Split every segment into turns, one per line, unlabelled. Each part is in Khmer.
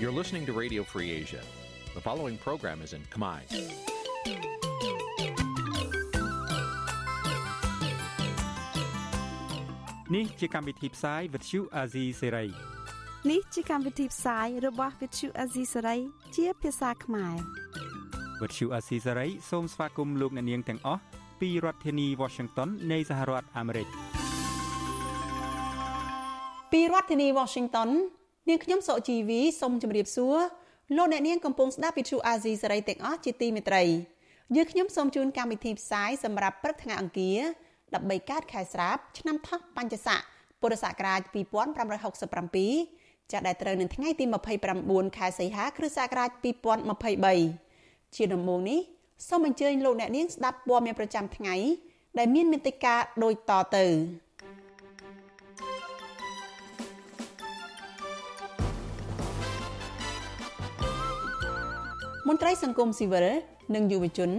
You're listening to Radio Free Asia. The following program is in Khmer.
Nǐ ជាកម្មវិធីផ្សាយ Vuthu Azizi Serai
នេះជាកម្មវិធីផ្សាយរបស់ Vuthu Azizi Serai ជាភាសាខ្មែរ
Vuthu Azizi Serai សូមស្វាគមន៍លោកអ្នកនាងទាំងអស់ពីរដ្ឋធានី Washington នៃសហរដ្ឋអាមេរិក
ពីរដ្ឋធានី Washington នាងខ្ញុំសុកជីវីសូមជម្រាបសួរលោកអ្នកនាងកំពុងស្ដាប់វិទ្យុអាស៊ីសេរីទាំងអស់ជាទីមេត្រីយើងខ្ញុំសូមជូនកម្មវិធីផ្សាយសម្រាប់ព្រឹកថ្ងៃអង្គារ13កើតខែស្រាប ឆ្នាំថោះបัญចស័កពុរសករាជ2567ចាប់ដែលត្រូវនៅថ្ងៃទី29ខែសីហាគ្រិស្តសករាជ2023ជាដំបូងនេះសូមអញ្ជើញលោកអ្នកនាងស្ដាប់ព័ត៌មានប្រចាំថ្ងៃដែលមានមេត្តាដូចតទៅ មន្ត្រីសង្គមស៊ីវិលនិងយុវជន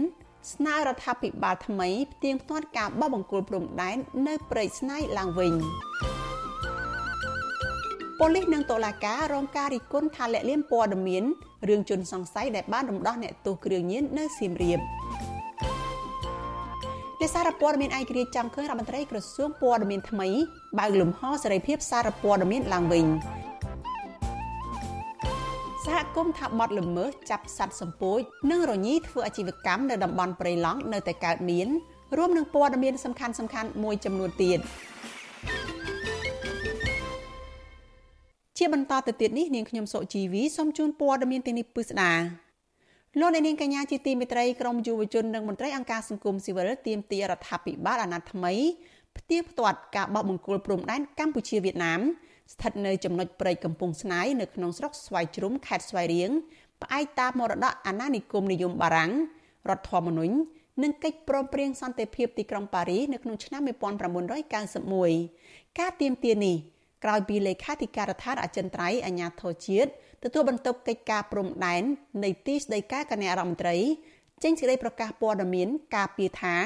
ស្នើរដ្ឋាភិបាលថ្មីផ្ទៀងផ្ទាត់ការបោះបង្គោលព្រំដែននៅព្រែកស្នៃឡើងវិញប៉ូលីសនិងតុលាការរងការរិះគន់ថាលាក់លៀមព័ត៌មានរឿងជនសង្ស័យដែលបានរំដោះអ្នកទោសគ្រឿងញៀននៅសៀមរាបអ្នកសារព័ត៌មានឯករាជ្យចង់ឃើញរដ្ឋមន្ត្រីក្រសួងព័ត៌មានថ្មីបើកលំហសេរីភាពសារព័ត៌មានឡើងវិញ សហគមន៍ថាបត់ល្មើសចាប់សត្វសម្ពោចនិងរញីធ្វើអាជីវកម្មនៅតំបន់ព្រៃឡង់នៅតែកើតមានរួមនឹងព័ត៌មានសំខាន់សំខាន់មួយចំនួនទៀតជាបន្តទៅទៀតនេះនាងខ្ញុំសុជីវីសូមជូនព័ត៌មានទីនេះពិស្ដាលោកអ្នកនាងកញ្ញាជាទីមេត្រីក្រមយុវជននិងមន្ត្រីអង្គការសង្គមស៊ីវិលទាមទាររដ្ឋាភិបាលអាណត្តិថ្មីផ្ទៀងផ្ទាត់ការបោះបង្គោលព្រំដែនកម្ពុជាវៀតណាម ស្ថិតនៅចំណុចព្រែកកំពង់ស្នាយនៅក្នុងស្រុកស្វាយជ្រុំខេត្តស្វាយរៀងផ្អែកតាមមរតកអាណានិគមនិយមបារាំងរដ្ឋធម្មនុញ្ញនិងកិច្ចព្រមព្រៀងសន្តិភាពទីក្រុងប៉ារីសនៅក្នុងឆ្នាំ1991ការទៀមទានេះក្រោយពីលេខាធិការដ្ឋានអចិន្ត្រៃយ៍អាជ្ញាធរជាតិទទួលបន្ទុកកិច្ចការព្រំដែននៃទីស្តីការគណៈរដ្ឋមន្ត្រីចេញសេចក្តីប្រកាសព័ត៌មានការពីថា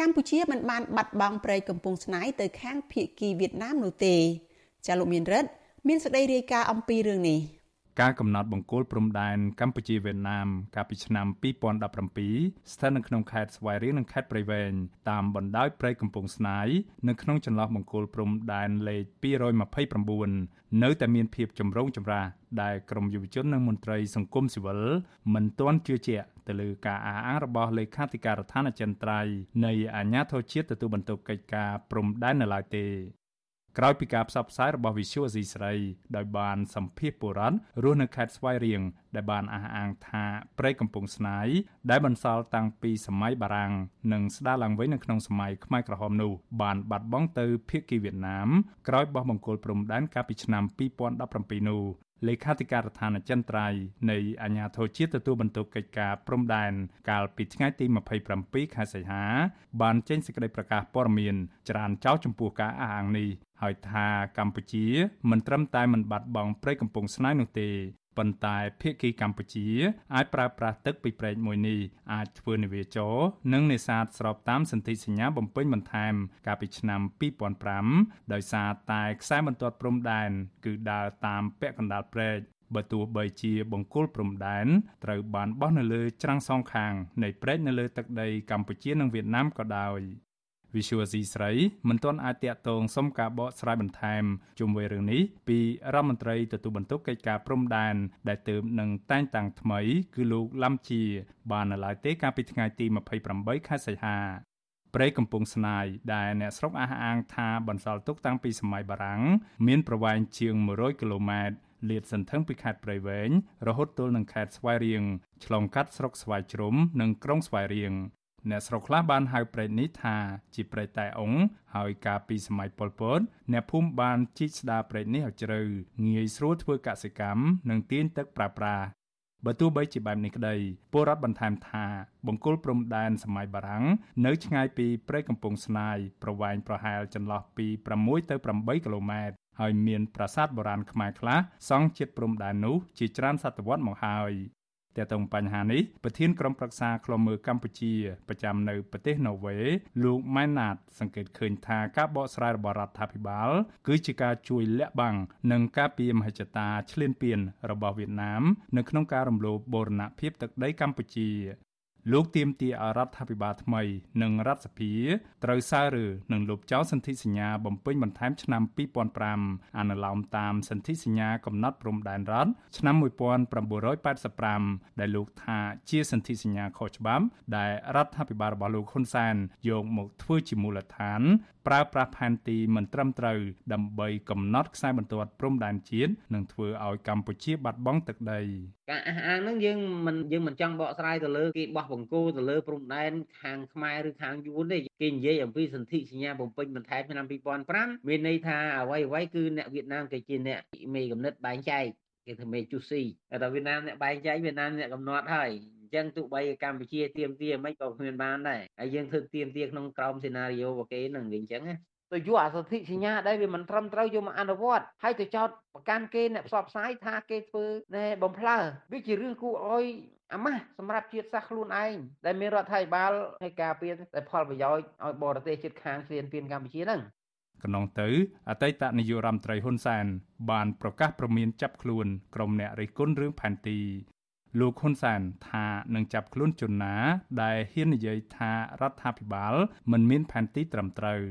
កម្ពុជាមិនបានបាត់បង់ព្រៃកំពង់ស្នាយទៅខាងភៀកគីវៀតណាមនោះទេ ចាលោកមានរិទ្ធមានសេចក្តីរាយការណ៍អំពីរឿងនេះ
ការកំណត់បង្គោលព្រំដែនកម្ពុជាវៀតណាមកាលពីឆ្នាំ2017ស្ថិតនៅក្នុងខេត្តស្វាយរៀងនិងខេត្តព្រៃវែងតាមបណ្ដោយព្រៃកំពង់ស្នាយនៅក្នុងចន្លោះបង្គោលព្រំដែនលេខ229នៅតែមានភាពចម្រូងចម្រាសដែលក្រមយុវជននិងមន្ត្រីសង្គមស៊ីវិលមិនទាន់ជឿជាក់ទៅលើការអះអាងរបស់លេខាធិការដ្ឋានអចិន្ត្រៃយ៍នៃអាជ្ញាធរជាតិទទួលបន្ទុកកិច្ចការព្រំដែននៅឡើយទេ ក្រោយពីការផ្សព្វផ្សាយរបស់ Visual Asia ស្រីដោយបានសម្ភាសបុរដ្ឋរស់នៅខេត្តស្វាយរៀងដែលបានអះអាងថាព្រៃកំពង់ស្នាយដែលបន្សល់តាំងពីសម័យបារាំងនិងស្ដារឡើងវិញនៅក្នុងសម័យខ្មែរក្រហមនោះបានបាត់បង់ទៅភៀកគីវៀតណាមក្រោយបោះបង្គោលព្រំដែនកាលពីឆ្នាំ2017នោះ លេខាធិការដ្ឋានអចិន្ត្រៃយ៍នៃអាជ្ញាធរជាតិទទួលបន្ទុកកិច្ចការព្រំដែនកាលពីថ្ងៃទី27ខែសីហា បានចេញសេចក្តីប្រកាសព័ត៌មានច្រានចោលចំពោះការអះអាងនេះហើយថាកម្ពុជាមិនត្រឹមតែមិនបាត់បង់ព្រៃកំពង់ស្នាយនោះទេ ប៉ុន្តែភៀកគីកម្ពុជាអាចប្រើប្រាស់ទឹកពីព្រែកមួយនេះអាចធ្វើនាវាចរនិងនេសាទស្របតាមសន្ធិសញ្ញាបំពេញបន្ថែម កាលពីឆ្នាំ2005ដោយសារតែខ្សែបន្ទាត់ព្រំដែន គឺដើរតាមពាក់កណ្ដាលព្រែកបើទោះបីជាបង្គោលព្រំដែនត្រូវបានបោះនៅលើច្រាំងសងខាងនៃព្រែកនៅលើទឹកដីកម្ពុជានិងវៀតណាមក៏ដោយ វិសុវស៊ីស្រីមិនទាន់អាចតាក់ទងសុំការបកស្រាយបន្ថែមជុំវិញរឿងនេះពីរដ្ឋមន្ត្រីទទួលបន្ទុកកិច្ចការព្រំដែនដែលទើបនឹងតែងតាំងថ្មី គឺលោកឡាំជា បាននៅឡើយទេកាលពីថ្ងៃទី28ខែសីហាព្រៃកំពង់ស្នាយដែលអ្នកស្រុកអះអាងថាបន្សល់ទុកតាំងពីសម័យបារាំងមានប្រវែងជាង100គីឡូម៉ែត្រលាតសន្ធឹងពីខេត្តព្រៃវែងរហូតទល់នឹងខេត្តស្វាយរៀងឆ្លងកាត់ស្រុកស្វាយជ្រុំនិងក្រុងស្វាយរៀង អ្នកស្រុកខ្លះបានហៅព្រែកនេះថាជាព្រែកតែអ៊ុងហើយកាលពីសម័យប៉ុលពតអ្នកភូមិបានជីកស្ដារព្រែកនេះឲ្យជ្រៅងាយស្រួលធ្វើកសិកម្មនិងទាញទឹកប្រើប្រាស់បើទោះបីជាបែបនេះក្តីពលរដ្ឋបន្ថែមថាបង្គោលព្រំដែនសម័យបារាំងនៅឆ្ងាយពីព្រែកកំពង់ស្នាយប្រវែងប្រហែលចន្លោះពី6ទៅ8គីឡូម៉ែត្រហើយមានប្រាសាទបុរាណខ្មែរខ្លះសង់ជិតព្រំដែននោះជាច្រើនសតវត្សមកហើយ ទាក់ទងបញ្ហានេះប្រធានក្រុមប្រឹក្សាឃ្លាំមើលកម្ពុជាប្រចាំនៅប្រទេសណូវេលោកម៉ែនណាត សង្កេតឃើញថាការបកស្រាយរបស់រដ្ឋាភិបាល គឺជាការជួយលាក់បាំងនិងការពារមហិច្ឆតាឈ្លានពានរបស់វៀតណាមនៅក្នុងការរំលោភបូរណភាពទឹកដីកម្ពុជា លោកទៀមទាអរដ្ឋាភិបាលថ្មីនិងរដ្ឋសភាត្រូវសើរើនិងលុបចោលសន្ធិសញ្ញាបំពេញបន្ថែមឆ្នាំ2005អនុលោមតាមសន្ធិសញ្ញាកំណត់ព្រំដែនរដ្ឋឆ្នាំ1985ដែលលោកថាជាសន្ធិសញ្ញាខុសច្បាប់ដែលរដ្ឋាភិបាលរបស់លោកហ៊ុនសែនយកមកធ្វើជាមូលដ្ឋាន ប្រើប្រាស់ផែនទីមិនត្រឹមត្រូវដើម្បីកំណត់ខ្សែបន្ទាត់ព្រំដែនជាតិនិងធ្វើឲ្យកម្ពុជាបាត់បង់ទឹកដី
ការអះអាងហ្នឹងយើងមិនយើងមិនចង់បកស្រាយទៅលើគេបោះបង្គោលទៅលើព្រំដែនខាងខ្មែរឬខាងយួនទេគេនិយាយអំពីសន្ធិសញ្ញាបំពេញបន្ថែមឆ្នាំ2005មានន័យថាអ្វីអ្វីគឺអ្នកវៀតណាមគេជាអ្នកមេកំណត់បែងចែកគេថាមេជូស៊ីតែវៀតណាមអ្នកបែងចែកវៀតណាមអ្នកកំណត់ហើយអញ្ចឹងទោះបីកម្ពុជាទៀមទាមិនក៏គ្មានបានដែរហើយយើងធ្វើទៀមទាក្នុងក្រោមសេណារីយ៉ូរបស់គេនឹងអញ្ចឹងណាទៅយកអសន្ធិសញ្ញាដែលវាមិនត្រឹមត្រូវយកមកអនុវត្តហើយទៅចោតប្រកាន់គេអ្នកផ្សព្វផ្សាយថាគេធ្វើណែបំផ្លើវាជារឿងគួរឲ្យអាម៉ាស់សម្រាប់ជាតិសាសន៍ខ្លួនឯងដែលមានរដ្ឋាភិបាលឲ្យការពារតែផលប្រយោជន៍ឲ្យបរទេសជិតខាងស្រៀនពៀនកម្ពុជាហ្នឹង
កន្លងទៅអតីតនាយករដ្ឋមន្ត្រីហ៊ុនសែនបានប្រកាសប្រមានចាប់ខ្លួនក្រុមអ្នករិះគន់រឿងផែនទី លោកហ៊ុនសែនថានឹងចាប់ខ្លួនជនណា ដែលហ៊ាននិយាយថារដ្ឋាភិបាល មិនមានផែនទីត្រឹមត្រូវ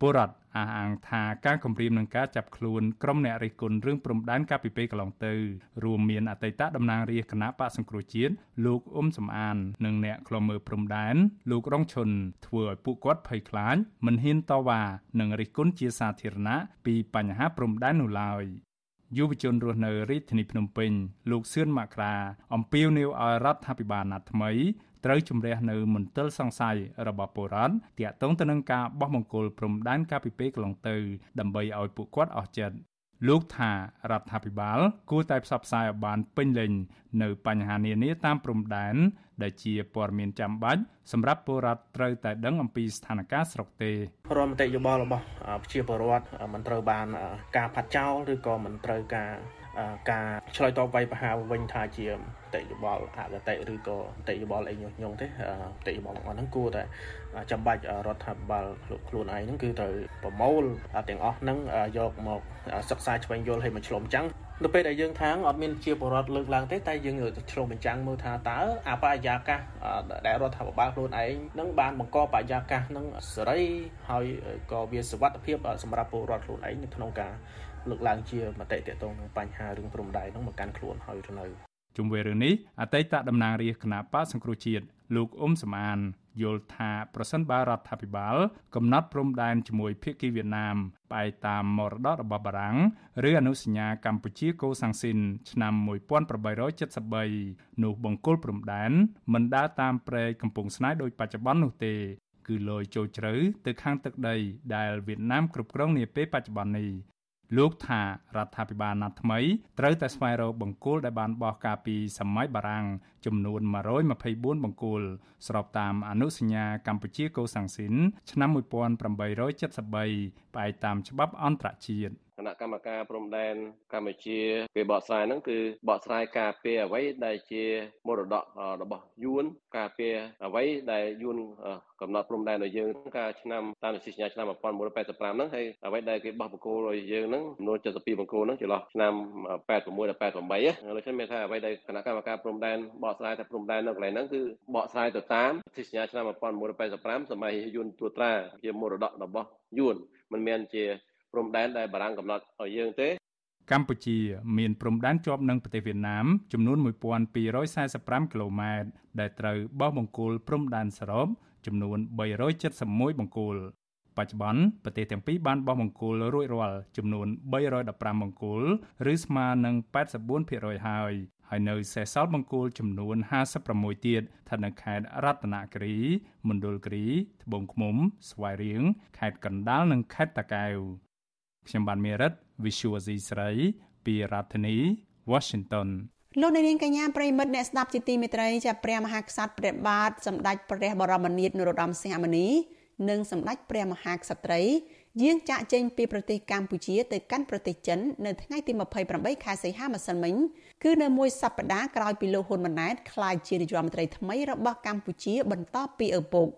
ពលរដ្ឋអះអាងថាការគម្រាមនឹងការចាប់ខ្លួនក្រុមអ្នករិះគន់រឿងព្រំដែនកាលពីពេលកន្លងទៅរួមមានអតីតតំណាងរាស្ត្រគណៈបកសង្គ្រោះជាតិលោកអ៊ុំសំអាន និងអ្នកខ្លំមើលព្រំដែនលោករងឈុនធ្វើឲ្យពួកគាត់ភ័យខ្លាចមិនហ៊ានតវ៉ានិងរិះគន់ជាសាធារណៈពីបញ្ហាព្រំដែននោះឡើយ យុវជនរស់នៅរាជធានីភ្នំពេញលោកសឿនមករាអំពាវនាវឲ្យរដ្ឋាភិបាលណាត់ថ្មីត្រូវជំរះនៅមន្ទិលសង្ស័យរបស់ពលរដ្ឋទាក់ទងទៅនឹងការបោះបង្គោលព្រំដែនកាលពីពេលកន្លងទៅដើម្បីឲ្យពួកគាត់អស់ចិត្តលោកថារដ្ឋាភិបាលគួរតែផ្សព្វផ្សាយឲ្យបានពេញលេញនៅបញ្ហានានាតាមព្រំដែន ដែលជាព័ត៌មានចាំបាច់សម្រាប់ពលរដ្ឋត្រូវតែដឹងអំពីស្ថានភាពស្រុកទេ
រមតិយោបល់របស់ប្រជាពលរដ្ឋមិនត្រូវបានការផាត់ចោលឬក៏មិនត្រូវការការឆ្លើយតបវាយប្រហារវិញថាជាតិយោបល់អកតេឬក៏តិយោបល់អីញុះញង់ទេតិយោបល់ទាំងអស់ហ្នឹងគួរតែចាំបាច់រដ្ឋាភិបាលខ្លួនឯងហ្នឹងគឺត្រូវប្រមូលទាំងអស់ហ្នឹងយកមកសិក្សាឆ្វេងយល់ឲ្យមកឆ្លុំចាំង នៅពេលដែលយើងថាងអត់មានជាបរដ្ឋលើកឡើងទេតែយើងឆ្លុំបញ្ចាំងមើលថាតើអាបរិយាកាសដែលរដ្ឋាភិបាលខ្លួនឯងនឹងបានបង្កបរិយាកាសនឹងសេរីហើយក៏វាសុវត្ថិភាពសម្រាប់ពលរដ្ឋខ្លួនឯងនៅក្នុងការលើកឡើងជាមតិតកតងនឹងបញ្ហារឿងព្រំដែននឹងមកកាន់ខ្លួនហើយទៅនៅ
ជុំវិញរឿងនេះអតីតតំណាងរាជគណៈបកសង្គ្រោះជាតិលោកអ៊ុំសំអានយល់ថាប្រសិនបើរដ្ឋាភិបាលកំណត់ព្រំដែនជាមួយភៀកគីវៀតណាមផ្អែកតាមមរតករបស់បារាំងឬអនុសញ្ញាកម្ពុជាកូសាំងស៊ីនឆ្នាំ1873នោះបង្គោលព្រំដែនមិនដើរតាមព្រែកកំពង់ស្នេហ៍ដោយបច្ចុប្បន្ននោះទេ គឺលយចូលជ្រៅទៅខាងទឹកដីដែលវៀតណាមគ្រប់គ្រងនាពេលបច្ចុប្បន្ននេះ លោកថារដ្ឋាភិបាលណាត់ថ្មីត្រូវតែស្វែងរកបង្គោលដែលបានបោះកាលពីសម័យបារាំងចំនួន124បង្គោលស្របតាមអនុសញ្ញាកម្ពុជាកូសាំងស៊ីនឆ្នាំ1873ផ្អែកតាមច្បាប់អន្តរជាតិ
គ ណៈកម្មការព្រំដែនកម្ពុជាគេបកស្រាយហ្នឹងគឺបកស្រាយការពារអ្វីដែលជាមរតករបស់យួនការពារអ្វីដែលយួនកំណត់ព្រំដែនឲ្យយើងកាលឆ្នាំតាមសញ្ញាឆ្នាំ1985ហ្នឹងហើយអ្វីដែលគេបោះបង្គោលឲ្យយើងហ្នឹងចំនួន72បង្គោលហ្នឹងចន្លោះឆ្នាំ86ដល់88ឥឡូវខ្ញុំមានថាអ្វីដែលគណៈកម្មការព្រំដែនបកស្រាយថាព្រំដែននៅកន្លែងហ្នឹងគឺបកស្រាយទៅតាមសញ្ញាឆ្នាំ1985សម័យយួនទួត្រាជាមរតករបស់យួនមិនមែនជា ព្រំដែនដែលបារាំងកំណត់ឲ្យយើងទេ
កម្ពុជាមានព្រំដែនជាប់នឹងប្រទេសវៀតណាមចំនួន1245គីឡូម៉ែត្រដែលត្រូវបោះបង្គោលព្រំដែនសរុបចំនួន371បង្គោលបច្ចុប្បន្នប្រទេសទាំងពីរបានបោះបង្គោលរួចរាល់ចំនួន315បង្គោលឬស្មើនឹង84%ហើយហើយនៅសេសសល់បង្គោលចំនួន56ទៀតស្ថិតនៅខេត្តរតនគិរីមណ្ឌលគិរីត្បូងឃ្មុំស្វាយរៀងខេត្តកណ្ដាលនិងខេត្តតាកែវ ខ្ញុំបានមេរិត Visual C ស្រីពីរដ្ឋធានី Washington
លោកនាងកញ្ញាប្រិមិត្តអ្នកស្ដាប់ជាទីមេត្រីចាប់ព្រះមហាក្សត្រព្រះបាទសម្ដេចព្រះបរមនាថនរោត្តមសីហមុនីនិងសម្ដេចព្រះមហាក្សត្រីយាងចាក់ចេញពីប្រទេសកម្ពុជាទៅកាន់ប្រទេសចិននៅថ្ងៃទី28ខែសីហាម្សិលមិញគឺនៅមួយសប្តាហ៍ក្រោយពីលោកហ៊ុនម៉ាណែតក្លាយជានាយករដ្ឋមន្ត្រីថ្មីរបស់កម្ពុជាបន្តពីឪពុក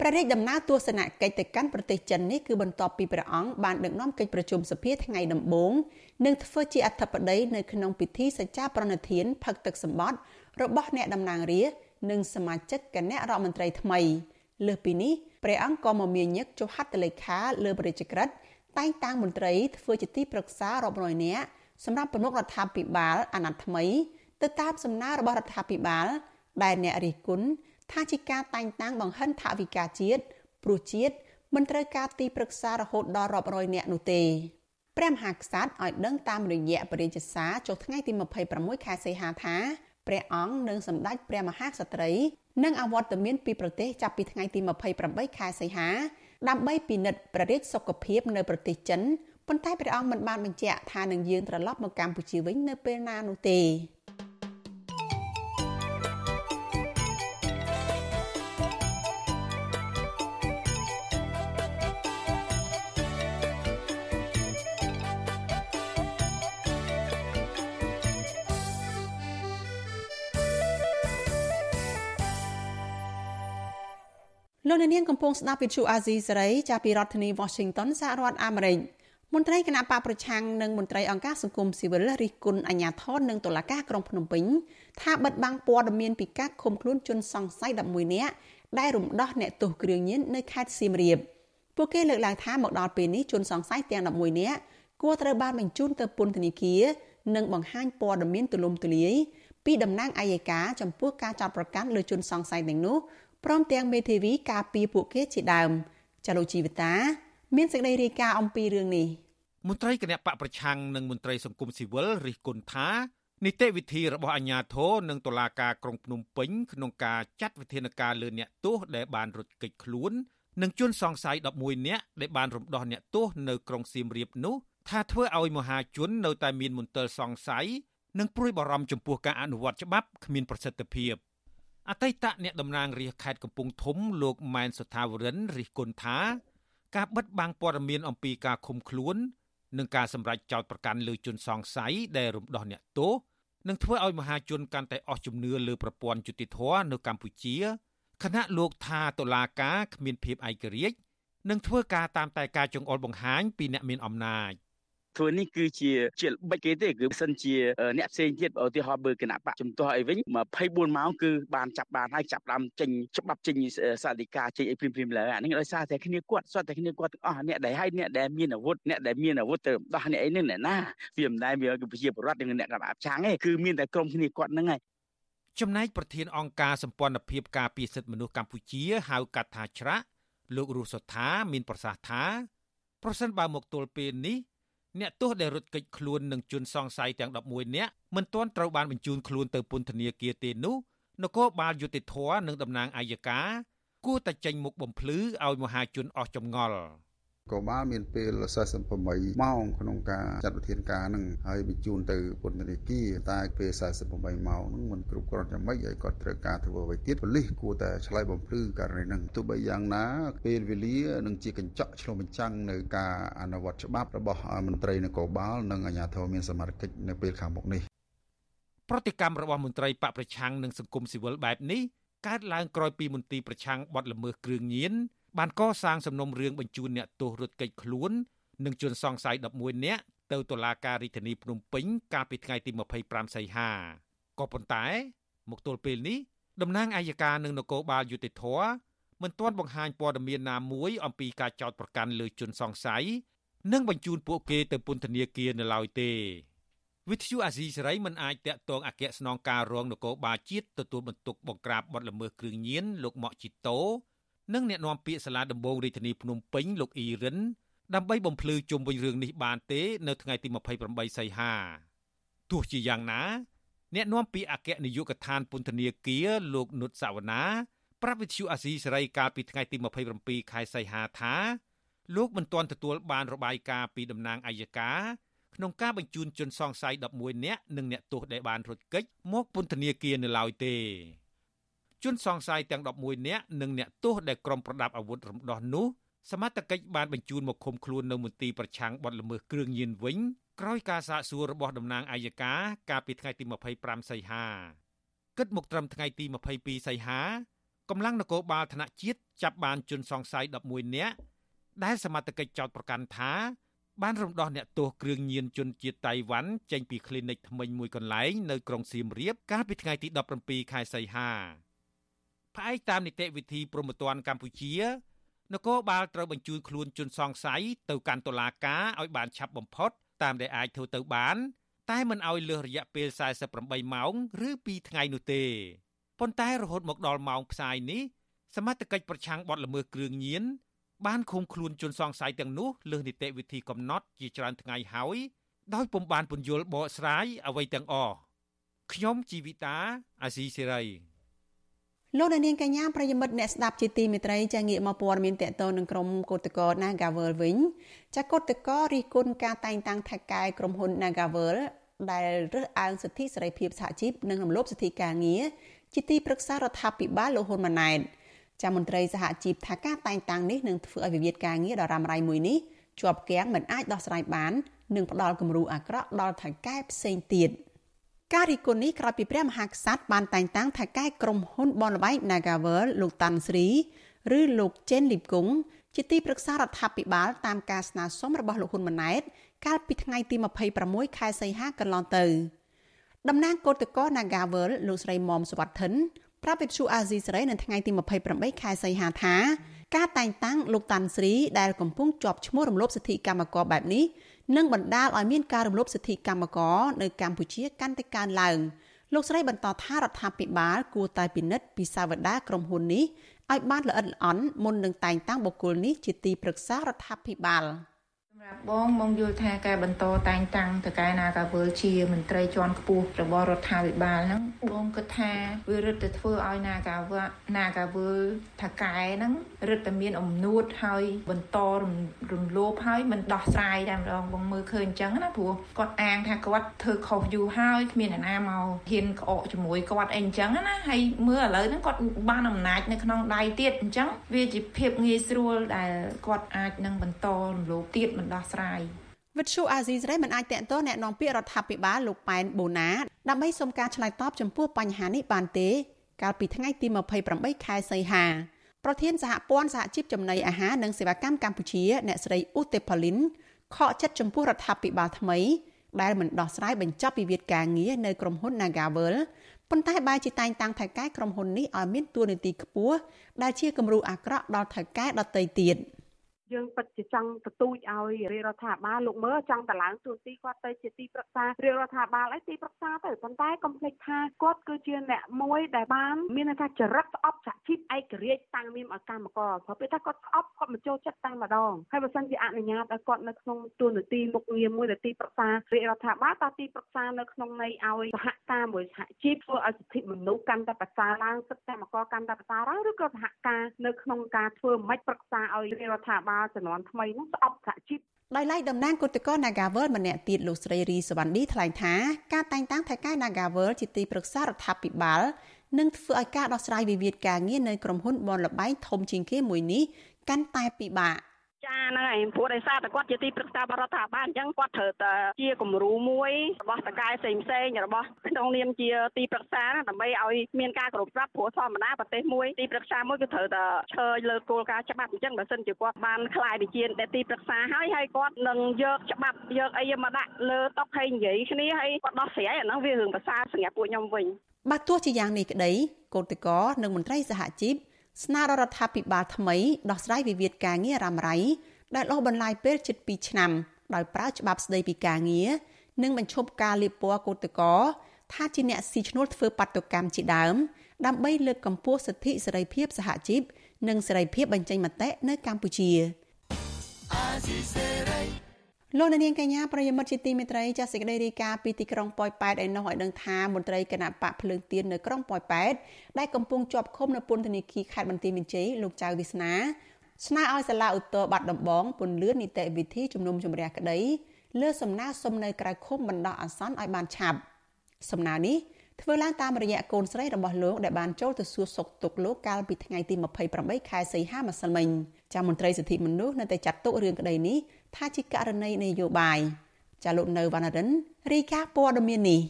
ព្រះរាជដំណើរទស្សនកិច្ចទៅកាន់ប្រទេសចិននេះគឺបន្ទាប់ពីព្រះអង្គបានដឹកនាំកិច្ចប្រជុំសភាថ្ងៃដំបូងនិងធ្វើជាអធិបតីនៅក្នុងពិធីសច្ចាប្រណិធានផឹកទឹកសម្បត្តិរបស់អ្នកតំណាងរាស្ត្រនិងសមាជិកគណៈរដ្ឋមន្ត្រីថ្មីលើសពីនេះព្រះអង្គក៏មមាញឹកចុះហត្ថលេខាលើព្រះរាជក្រឹត្យតែងតាំងមន្ត្រីធ្វើជាទីប្រឹក្សារាប់រយនាក់សម្រាប់ប្រមុខរដ្ឋាភិបាលអាណត្តិថ្មីទៅតាមសំណើរបស់រដ្ឋាភិបាលដែលអ្នករិះគន់ ថាជាការតែងតាំងបង្ហិនថវិកាជាតិព្រោះជាតិមិនត្រូវការទីប្រឹក្សារហូតដល់រាប់រយនាក់នោះទេព្រះមហាក្សត្រឲ្យដឹងតាមរយៈបរិយាសារចុះថ្ងៃទី26ខែសីហាថាព្រះអង្គនិងសម្ដេចព្រះមហាក្សត្រីនឹងអវត្តមានពីប្រទេសចាប់ពីថ្ងៃទី28ខែសីហាដើម្បីពិនិត្យប្រទេសសុខភាពនៅប្រទេសចិនប៉ុន្តែព្រះអង្គមិនបានបញ្ជាក់ថានឹងយាងត្រឡប់មកកម្ពុជាវិញនៅពេលណានោះទេ លោកនាងកំពុងស្ដាប់វិទ្យុអាស៊ីសេរីចាប់ពីរដ្ឋធានី Washington សហរដ្ឋអាមេរិកមន្ត្រីគណៈបកប្រឆាំងនិងមន្ត្រីអង្គការសង្គមស៊ីវិលរិះគន់អាជ្ញាធរនិងតុលាការក្រុងភ្នំពេញថាបិទបាំងព័ត៌មានពីការឃុំខ្លួនជនសង្ស័យ11នាក់ដែលរំដោះអ្នកទោសគ្រឿងញៀននៅខេត្តសៀមរាបពួកគេលើកឡើងថាមកដល់ពេលនេះជនសង្ស័យទាំង11នាក់គួរត្រូវបានបញ្ជូនទៅពន្ធនាគារនិងបង្ហាញព័ត៌មានទូលំទូលាយពីតំណាងអัยការចំពោះការចាប់ប្រកាន់លើជនសង្ស័យទាំងនោះ ព្រមទាំងមេធាវីការពារពួកគេជាដើមចលូជីវតា មានសេចក្តីរាយការណ៍អំពីរឿងនេះ
មន្ត្រីគណៈបកប្រឆាំងនិងមន្ត្រីសង្គមស៊ីវិលរិះគន់ថានីតិវិធីរបស់អាជ្ញាធរនិងតុលាការក្រុងភ្នំពេញក្នុងការចាត់វិធានការលើអ្នកទោសដែលបានរត់គេចខ្លួននិងជនសង្ស័យ11នាក់ដែលបានរំដោះអ្នកទោសនៅក្រុងសៀមរាបនោះថាធ្វើឲ្យមហាជននៅតែមានមន្ទិលសង្ស័យនិងព្រួយបារម្ភចំពោះការអនុវត្តច្បាប់គ្មានប្រសិទ្ធភាព អតីតអ្នកតំណាងរាជខេត្តកំពង់ធំលោកម៉ែនសុថាវរិនរិះគន់ថា ការបិទបាំងព័ត៌មានអំពីការឃុំខ្លួន និងការសម្រេចចោទប្រកាន់លើជនសង្ស័យដែលរំដោះអ្នកទោសនឹងធ្វើឲ្យមហាជនកាន់តែអស់ជំនឿលើប្រព័ន្ធយុតិធធនៅកម្ពុជាខណៈលោកថាតុលាការគ្មានភាពឯករាជ្យនឹងធ្វើការតាមតែការចង្អុលបង្ហាញពីអ្នកមានអំណាច
ធ្វើនេះគឺជាជាល្បិចគេទេគឺសិនជាអ្នកផ្សេងទៀតឧទាហរណ៍បើគណៈបកជំទាស់អីវិញ24ម៉ោងគឺបានចាប់បានហើយចាប់ដើមចេញច្បាប់ចេញសាធិការចេញអីព្រីមព្រីមឡើយអានេះដោយសារតែគ្នាគាត់សុទ្ធតែគ្នាគាត់ទាំងអស់អ្នកដែលហើយអ្នកដែលមានអាវុធអ្នកដែលមានអាវុធទៅដោះអ្នកអីនេះអ្នកណាវាមិនដែលវាគឺជាបរដ្ឋនិងអ្នកកណ្ដាលឆាំងទេគឺមានតែក្រុមគ្នាគាត់ហ្នឹងហើយ
ចំណែកប្រធានអង្គការសម្ព័ន្ធភាពការពារសិទ្ធិមនុស្សកម្ពុជាហៅកាត់ថាច្រាក់លោករស់សុថាមានប្រសាសន៍ថាប្រសិនបើមកទល់ពេលនេះ អ្នកទោសដែលរត់គេចខ្លួននឹងជនសង្ស័យទាំង11នាក់មិនទាន់ត្រូវបានបញ្ជូនខ្លួនទៅពន្ធនាគារទេនោះនគរបាលយុតិធធនិងតំណាងអัยការគួរតែចេញមុខបំភ្លឺឲ្យមហាជនអស់ចម្ងល់
ក៏បានមានពេល48ម៉ោងក្នុងការចាត់វិធានការនឹងហើយបញ្ជូនទៅពន្ធនាគារតែពេល48ម៉ោងនឹងមិនគ្រប់គ្រាន់យ៉ាងម៉េចហើយគាត់ត្រូវការធ្វើអ្វីទៀតប៉ូលីសគួរតែឆ្លើយបំភ្លឺករណីហ្នឹងទោះបីយ៉ាងណាពេលវេលានឹងជាកញ្ចក់ឆ្លុះបញ្ចាំងនៅការអនុវត្តច្បាប់របស់មន្ត្រីនគរបាលនិងអាជ្ញាធរមានសមត្ថកិច្ចនៅពេលខាងមុខនេះ
ប្រតិកម្មរបស់មន្ត្រីបកប្រឆាំងនិងសង្គមស៊ីវិលបែបនេះកើតឡើងក្រោយពីមន្ទីរប្រឆាំងបដល្មើសគ្រឿងញៀន បានកសាងសំណុំរឿងបញ្ជូនអ្នកទោសរត់គេចខ្លួននិងជនសង្ស័យ11នាក់ទៅតុលាការរាជធានីភ្នំពេញកាលពីថ្ងៃទី25សីហាក៏ប៉ុន្តែ មកទល់ពេលនេះតំណាងអัยការនិងនគរបាលយុតិធធមិនទាន់បង្ហាញព័ត៌មានណាមួយអំពីការចោទប្រកាន់លើជនសង្ស័យនិងបញ្ជូនពួកគេទៅពន្ធនាគារនៅឡើយទេវិទ្យុអាស៊ីសេរីមិនអាចតាក់ទងអគ្គស្នងការរងនគរបាលជាតិទទួលបន្ទុកបង្ក្រាបបទល្មើសគ្រឿងញៀនលោកម៉ាក់ជីតូ និងអ្នកនាំពាក្យសាលាដំបងរាជធានីភ្នំពេញលោកអ៊ីរិនដើម្បីបំភ្លឺជុំវិញរឿងនេះបានទេ នៅថ្ងៃទី28សីហាទោះជាយ៉ាងណា អ្នកនាំពាក្យអគ្គនាយកដ្ឋានពន្ធនាគារលោកនុតសវណ្ណាប្រាប់វិទ្យុអាស៊ីសេរីកាលពីថ្ងៃទី27ខែសីហាថាលោកមិនទាន់ទទួលបានរបាយការណ៍ពីតំណាងអัยការក្នុងការបញ្ជូនជនសង្ស័យ11នាក់និងអ្នកទោសដែលបានរត់គេចមកពន្ធនាគារនៅឡើយទេ ជនសង្ស័យទាំង11នាក់និងអ្នកទោសដែលក្រុមប្រដាប់អាវុធរំដោះនោះសមត្ថកិច្ចបានបញ្ជូនមកឃុំខ្លួននៅមន្ទីរប្រឆាំងបទល្មើសគ្រឿងញៀនវិញក្រោយការសាកសួររបស់តំណាងអัยការកាលពីថ្ងៃទី25សីហាគិតមកត្រឹមថ្ងៃទី22សីហាកម្លាំងនគរបាលថ្នាក់ជាតិចាប់បានជនសង្ស័យ11នាក់ដែលសមត្ថកិច្ចចោទប្រកាន់ថា បានរំដោះអ្នកទោសគ្រឿងញៀនជនជាតិតៃវ៉ាន់ចេញពីគ្លីនិកថ្មីមួយកន្លែងនៅក្រុងសៀមរាបកាលពីថ្ងៃទី17ខែសីហា ផ្អែកតាមនីតិវិធីព្រហ្មទណ្ឌកម្ពុជានគរបាលត្រូវបញ្ជូនខ្លួនជនសង្ស័យទៅកាន់តុលាការឲ្យបានឆាប់បំផុតតាមដែលអាចធ្វើទៅបាន តែមិនឲ្យលើសរយៈពេល48ម៉ោង ឬ2ថ្ងៃនោះទេប៉ុន្តែរហូតមកដល់ម៉ោងផ្សាយនេះសមត្ថកិច្ចប្រឆាំងបទល្មើសគ្រឿងញៀនបានឃុំខ្លួនជនសង្ស័យទាំងនោះលើសនីតិវិធីកំណត់ជាច្រើនថ្ងៃហើយដោយពុំបានពន្យល់បកស្រាយអ្វីទាំងអស់ខ្ញុំជីវិតាអាស៊ីសេរី
លោកនាងកញ្ញាប្រិយមិត្តអ្នកស្ដាប់ជាទីមេត្រីចាងាកមកព័ត៌មានតកតនឹងក្រុមកោតក្រ Nagavel វិញចាកោតក្ររិះគន់ការតែងតាំងថៅកែក្រុមហ៊ុន Nagavel ដែលរើសអើងសិទ្ធិសេរីភាពសហជីពនិងរំលោភសិទ្ធិការងារជាទីប្រឹក្សារដ្ឋាភិបាលលោកហ៊ុនម៉ាណែតចាំមន្ត្រីសហជីពថាការតែងតាំងនេះនឹងធ្វើឲ្យវិវាទការងារដ៏រ៉ាំរ៉ៃមួយនេះជាប់គាំងមិនអាចដោះស្រាយបាននិងផ្ដល់គំរូអាក្រក់ដល់ថៅកែផ្សេងទៀត ការរីគុណនេះក្រោយពីព្រះមហាក្សត្របានតែងតាំងថៅកែក្រុមហ៊ុនបនលបែង Nagavel លោកតាន់ស្រីឬលោកចេនលីបគង់ជាទីប្រឹក្សារដ្ឋាភិបាលតាមការស្នើសុំរបស់លោកហ៊ុនម៉ាណែត កាលពីថ្ងៃទី26ខែសីហាកន្លងទៅតំណាងគឧតកោ Nagavel លោកស្រីមុំសវត្ថិនប្រាប់វិទ្យុអាស៊ីសេរីនៅថ្ងៃទី28ខែសីហាថា ការតែងតាំងលោកតាន់ស្រីដែលកំពុងជាប់ឈ្មោះរំលោភសិទ្ធិកម្មករបែបនេះ នឹងបណ្ដាលឲ្យមានការរំលោភសិទ្ធិកម្មករនៅកម្ពុជាកាន់តែកើនឡើងលោកស្រីបន្តថារដ្ឋាភិបាលគួរតែពិនិត្យពីសាវតាក្រុមហ៊ុននេះឲ្យបានល្អិតល្អន់មុននឹងតែងតាំងបុគ្គលនេះជាទីប្រឹក្សារដ្ឋាភិបាល។
សម្រាប់បងបងយល់ថាការបន្តតែងតាំងទៅកែណាកាវើជាមន្ត្រីជាន់ខ្ពស់របស់រដ្ឋាភិបាលហ្នឹង បងគិតថាវារឹតតែធ្វើឲ្យណាកាវើណាកាវើថាកែហ្នឹងរឹតតែមានអំនួតហើយបន្តរំលោភហើយមិនដោះស្រាយតែម្ដងបងមើលឃើញអញ្ចឹងណាព្រោះគាត់អាងថាគាត់ធ្វើខុសយូរហើយគ្មានអ្នកណាមកហ៊ានក្អកជាមួយគាត់អីអញ្ចឹងណាហើយមើលឥឡូវហ្នឹងគាត់បានអំណាចនៅក្នុងដៃទៀតអញ្ចឹងវាជាភាពងាយស្រួលដែលគាត់អាចនឹងបន្តរំលោភទៀតមិនដោះស្រាយ
វិទ្យុអាស៊ីសេរីមិនអាចតេតតណែនាំពាក្យរដ្ឋាភិបាលលោកប៉ែនបូណាដើម្បីសុំការឆ្លើយតបចំពោះបញ្ហានេះបានទេ កាលពីថ្ងៃទី28ខែសីហាប្រធានសហព័ន្ធសហជីពចំណីអាហារនិងសេវាកម្មកម្ពុជា អ្នកស្រីឧទេផលីនខកចិត្តចំពោះរដ្ឋាភិបាលថ្មី ដែលមិនដោះស្រាយបញ្ចប់វិវាទការងារនៅក្រុមហ៊ុន Nagavel ប៉ុន្តែបែរជាតែងតាំងថៅកែក្រុមហ៊ុននេះឲ្យមានតួនាទីខ្ពស់ដែលជាគំរូអាក្រក់ដល់ថៅកែដទៃទៀត។
យើងពិតជាចង់ទទូចឲ្យរាជរដ្ឋាភិបាលលោកមើលចង់តឡើងទួនាទីគាត់ទៅជាទីប្រឹក្សារាជរដ្ឋាភិបាលអីទីប្រឹក្សាទៅប៉ុន្តែកុំភ្លេចថាគាត់គឺជាអ្នកមួយដែលបានមានន័យថាចរិតស្អប់សហជីពឯករាជ្យតាំងមានឲ្យកម្មករព្រោះពេលថាគាត់ស្អប់គាត់មកចូលចិត្តតាំងម្ដងហើយបើសិនជាអនុញ្ញាតឲ្យគាត់នៅក្នុងទួនាទីមុខងារមួយដែលទីប្រឹក្សារាជរដ្ឋាភិបាលតើទីប្រឹក្សានៅក្នុងន័យឲ្យសហការមួយសហជីពធ្វើឲ្យសិទ្ធិមនុស្សកាន់តែប្រសើរឡើងសិទ្ធិកម្មករកាន់តែប្រសើរឡើងឬក៏សហការនៅក្នុងការធ្វើមិនប្រឹក្សាឲ្យរាជរដ្ឋាភិបាលជំនាន់ថ្មីនោះស្អប់សហជីព
ដោយឡែកតំណាងគឧតកោ Nagavel ម្នាក់ទៀតលោកស្រីរីសវណ្ឌីថ្លែងថាការតែងតាំងថៃកែ Nagavel ជាទីប្រឹក្សារដ្ឋាភិបាលនឹងធ្វើឲ្យការដោះស្រាយវិវាទការងារនៅក្រុមហ៊ុនបនលបែងធំជាងគេមួយនេះកាន់តែពិបាក
ចាហ្នឹងហើយព្រោះដោយសារតែគាត់ជាទីប្រឹក្សាបរដ្ឋាភិបាលអញ្ចឹងគាត់ត្រូវតែជាគំរូមួយរបស់តកែផ្សេងផ្សេងរបស់ក្នុងនាមជាទីប្រឹក្សាដើម្បីឲ្យមានការគ្រប់ប្រាប់ព្រោះធម្មតាប្រទេសមួយទីប្រឹក្សាមួយគឺត្រូវតែឈើលើគោលការណ៍ច្បាប់អញ្ចឹងបើសិនជាគាត់បានខ្លាយវិជាទីប្រឹក្សាហើយហើយគាត់នឹងយកច្បាប់យកអីមកដាក់លើតុហើយនិយាយគ្នាហើយគាត់ដោះស្រាយអាហ្នឹងវារឿងភាសាសម្រាប់ពួកខ្ញុំវិញ
បើទោះជាយ៉ាងនេះក្តីកោតតកនិងមន្ត្រីសហជីព ស្នើដល់រដ្ឋាភិបាលថ្មីដោះស្រាយវិវាទការងាររ៉ាំរ៉ៃដែលអូសបន្លាយពេលជិត2ឆ្នាំដោយប្រើច្បាប់ស្តីពីការងារនិងបញ្ឈប់ការលាបពណ៌កោតកោថាជាអ្នកស៊ីឈ្នួលធ្វើបាតុកម្មជាដើមដើម្បីលើកកម្ពស់សិទ្ធិសេរីភាពសហជីពនិងសេរីភាពបញ្ចេញមតិនៅកម្ពុជា លោកនាងកញ្ញាប្រិយមិត្តជាទីមេត្រីចាសសេចក្តីរាយការណ៍ពីទីក្រុងប៉ោយប៉ែតឲ្យនោះឲ្យដឹងថាមន្ត្រីគណៈបកភ្លើងទៀននៅក្រុងប៉ោយប៉ែតដែលកំពុងជាប់ឃុំនៅពន្ធនាគារខេត្តបន្ទាយមានជ័យលោកចៅវាសនាស្នើឲ្យសាលាឧទ្ធរបាត់ដំបងពន្លឿននីតិវិធីជំនុំជម្រះក្តីលើសំណើសុំនៅក្រៅឃុំបណ្ដោះអាសន្នឲ្យបានឆាប់សំណើនេះធ្វើឡើងតាមរយៈកូនស្រីរបស់លោកដែលបានចូលទៅសួរសុខទុក្ខលោកកាលពីថ្ងៃទី28ខែសីហាម្សិលមិញ ចាំមន្ត្រីសិទ្ធិមនុស្សនៅតែចាត់ទុករឿងក្តីនេះថាជាករណីនយោបាយចាលោកនៅវណ្ណរិនរីកាព័ត៌មាននេះ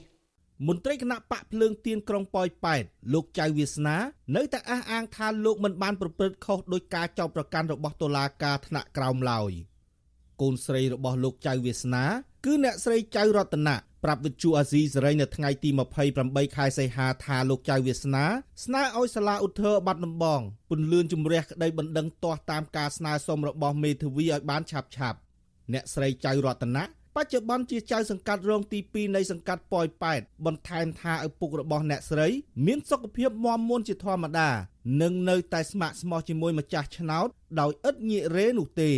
មន្ត្រីគណៈបកភ្លើងទៀនក្រុងប៉ោយប៉ែតលោកចៅវាសនា នៅតែអះអាងថាលោកមិនបានប្រព្រឹត្តខុសដោយការចោទប្រកាន់របស់តុលាការថ្នាក់ក្រោមឡើយកូនស្រីរបស់លោកចៅវាសនា គឺអ្នកស្រីចៅរតនា ប្រាប់វិទ្យុអាស៊ីសេរីនៅថ្ងៃទី28ខែសីហាថាលោកចៅវាសនាស្នើឲ្យសាលាឧទ្ធរបាត់ដំបងពន្លឿនជំរះក្តីបណ្ដឹងទាស់តាមការស្នើសុំរបស់មេធាវីឲ្យបានឆាប់ឆាប់អ្នកស្រីចៅរតនាបច្ចុប្បន្នជាចៅសង្កាត់រងទី2នៃសង្កាត់ប៉ោយប៉ែតបន្ថែមថាឪពុករបស់អ្នកស្រី មានសុខភាពមាំមួនជាធម្មតានិងនៅតែស្ម័គ្រស្មោះជាមួយម្ចាស់ឆ្នោតដោយឥតងាករេនោះទេ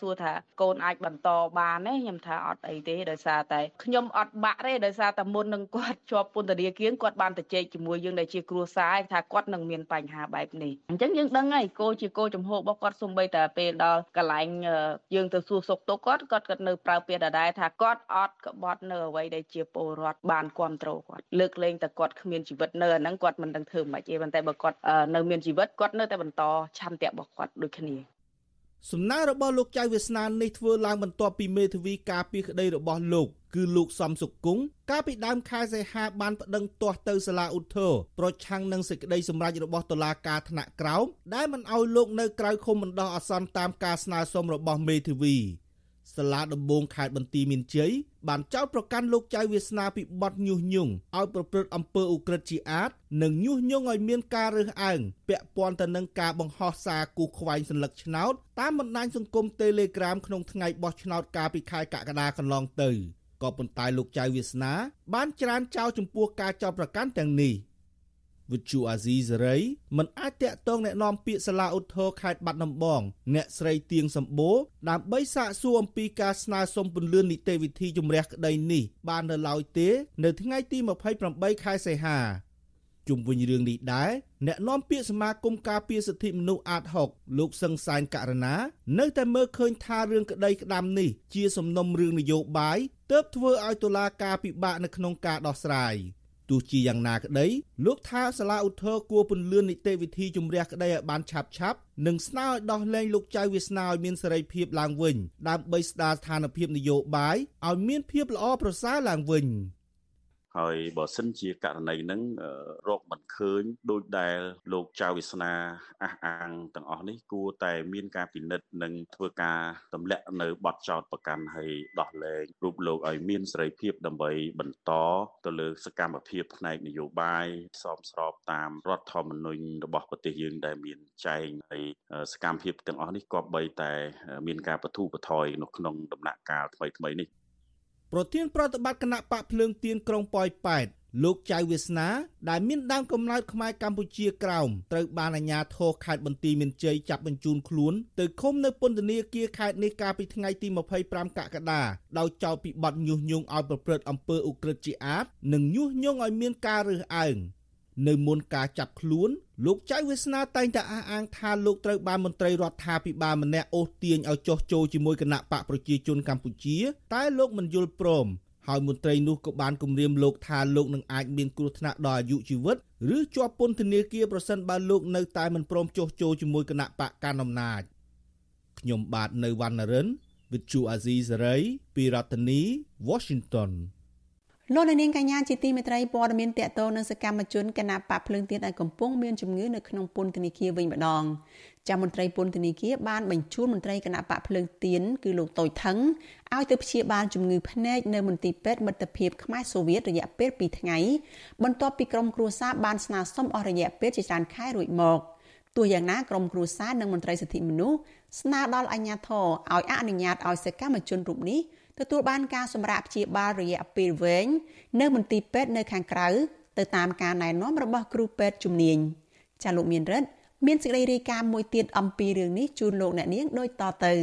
សួ
រថាកូនអាចបន្តបានទេខ្ញុំថាអត់អីទេដោយសារតែខ្ញុំអត់បាក់ទេដោយសារតែមុននឹងគាត់ជាប់ពន្ធនាគារគាត់បានទៅជែកជាមួយយើងដែលជាគ្រួសារថាគាត់នឹងមានបញ្ហាបែបនេះអញ្ចឹងយើងដឹងហើយកោជាកោចំហរបស់គាត់សំបីតែពេលដល់កន្លែងយើងទៅសួរសុខទុក្ខគាត់គាត់គាត់នៅប្រើពាក្យដដែលថាគាត់អត់ក្បត់នៅអ្វីដែលជាពលរដ្ឋបានគ្រប់គ្រងគាត់លើកលែងតែគាត់គ្មានជីវិតនៅអាហ្នឹងគាត់មិនដឹងធ្វើម៉េចទេប៉ុន្តែបើគាត់នៅមានជីវិតគាត់នៅតែបន្តឆន្ទៈរបស់គាត់ដូចគ្នា
សំណើរបស់លោកចៅវាសនានេះធ្វើឡើងបន្ទាប់ពីមេធាវីការពីក្តីរបស់លោកគឺលោកសំសុគង្គកាលពីដើមខែសីហាបានប្តឹងទាស់ទៅសាលាឧទ្ធរប្រឆាំងនឹងសេចក្តីសម្រេចរបស់តុលាការថ្នាក់ក្រោមដែលមិនអោយលោកនៅក្រៅឃុំបណ្ដោះអាសន្នតាមការស្នើសុំរបស់មេធាវី សាលាដំបងខេត្តបន្ទាយមានជ័យបានចោទប្រកាន់លោកចៅវាសនាពីបទញុះញង់ឲ្យប្រព្រឹត្តអំពើឧក្រិដ្ឋជាអាតនិងញុះញង់ឲ្យមានការរើសអើងពាក់ព័ន្ធទៅនឹងការបង្ហោះសារគូខ្វែងសัญลักษณ์ឆ្នោតតាមបណ្ដាញសង្គម Telegram ក្នុងថ្ងៃបោះឆ្នោតកាលពីខែកក្កដាកន្លងទៅក៏ប៉ុន្តែលោកចៅវាសនា បានច្រានចោលចំពោះការចោទប្រកាន់ទាំងនេះ វិទ្យុអាស៊ីសេរីមិនអាចតាក់ទងแนะនាំពាក្យសាលាឧទ្ធរខេត្តបាត់ដំបងអ្នកស្រីទៀងសម្បូរដើម្បីសាកសួរអំពីការស្នើសុំពន្លឿននីតិវិធីជំរះក្តីនេះបាននៅឡើយទេនៅថ្ងៃទី28ខែសីហាជុំវិញរឿងនេះដែរអ្នកនាំពាក្យសមាគមការពារសិទ្ធិមនុស្សអាត6លោកសឹងសានករណានៅតែមើលឃើញថារឿងក្តីក្តាំនេះជាសំណុំរឿងនយោបាយទើបធ្វើឲ្យតុលាការពិបាកនៅក្នុងការដោះស្រាយ ទោះជាយ៉ាងណាក្តីលោកថាសាលាឧទ្ធរគួរពន្លឿននីតិវិធីជំរះក្តីឲ្យបានឆាប់ឆាប់និងស្នើឲ្យដោះលែងលោកចៅវាសនាឲ្យមានសេរីភាពឡើងវិញដើម្បីស្ដារស្ថានភាពនយោបាយឲ្យមានភាពល្អប្រសើរឡើងវិញ។
ហើយបើសិនជាករណីហ្នឹងរកមិនឃើញដូចដែលលោកចៅវាសនាអះអាងទាំងអស់នេះគួរតែមានការពិនិត្យនិងធ្វើការទម្លាក់នៅបទចោតប្រកាន់ហើយដោះលែងរូបលោកឲ្យមានសេរីភាពដើម្បីបន្តទៅលើសកម្មភាពផ្នែកនយោបាយសមស្របតាមរដ្ឋធម្មនុញ្ញរបស់ប្រទេសយើងដែលមានចែងហើយសកម្មភាពទាំងអស់នេះក៏បីតែមានការបទូបថយនៅក្នុងដំណាក់កាលថ្មីៗនេះ
ប្រធានប្រតិបត្តិគណៈបកភ្លើងទៀនក្រុងប៉ោយប៉ែតលោកចៅវាសនាដែលមានដើមកំណើតខ្មែរកម្ពុជាក្រោមត្រូវបានអាជ្ញាធរខេត្តបន្ទាយមានជ័យចាប់បញ្ជូនខ្លួនទៅឃុំនៅពន្ធនាគារខេត្តនេះកាលពីថ្ងៃទី25កក្កដាដោយចោទពីបទញុះញង់ឲ្យប្រព្រឹត្តអំពើឧក្រិដ្ឋជាអាតនិងញុះញង់ឲ្យមានការរើសអើង នៅមុនការចាប់ខ្លួនលោកចៅវាសនាតែងតែអះអាងថាលោកត្រូវបានមន្ត្រីរដ្ឋាភិបាលម្នាក់អូសទាញឲ្យចោះចូលជាមួយគណៈបកប្រជាជនកម្ពុជា តែលោកមិនយល់ព្រមហើយមន្ត្រីនោះក៏បានគម្រាមលោកថាលោកនឹងអាចមានគ្រោះថ្នាក់ដល់អាយុជីវិតឬជាប់ពន្ធនាគារប្រសិនបើលោកនៅតែមិនព្រមចុះចូលជាមួយគណៈបកកណ្ដាលអំណាចខ្ញុំបាទនៅវណ្ណរិន With Chu Azizi Saray ពីរដ្ឋធានី Washington
លោកនាងកញ្ញាជាទីមេត្រីព័ត៌មានតកតនឹងសកម្មជនគណៈបកភ្លើងទៀនឲ្យកំពុងមានជំងឺនៅក្នុងពន្ធនាគារវិញម្ដងចាំមន្ត្រីពន្ធនាគារបានបញ្ជូនមន្ត្រីគណៈបកភ្លើងទៀនគឺលោកតូចថងឲ្យទៅព្យាបាលជំងឺភ្នែកនៅមន្ទីរពេទ្យមិត្តភាពខ្មែរសូវៀតរយៈពេល2ថ្ងៃបន្ទាប់ពីក្រុមគ្រួសារបានស្នើសុំអស់រយៈពេលជាច្រើនខែរួចមកទោះយ៉ាងណាក្រុមគ្រួសារនិងមន្ត្រីសិទ្ធិមនុស្សស្នើដល់អាជ្ញាធរឲ្យអនុញ្ញាតឲ្យសកម្មជនរូបនេះ ទទួលបានការសម្រាកព្យាបាលរយៈពេលវែងនៅមន្ទីរពេទ្យនៅខាងក្រៅទៅតាមការណែនាំរបស់គ្រូពេទ្យជំនាញចាលោកមានរិទ្ធមានសេចក្តីរាយការណ៍មួយទៀតអំពីរឿងនេះជូនលោកអ្នកនាងដូចតទៅ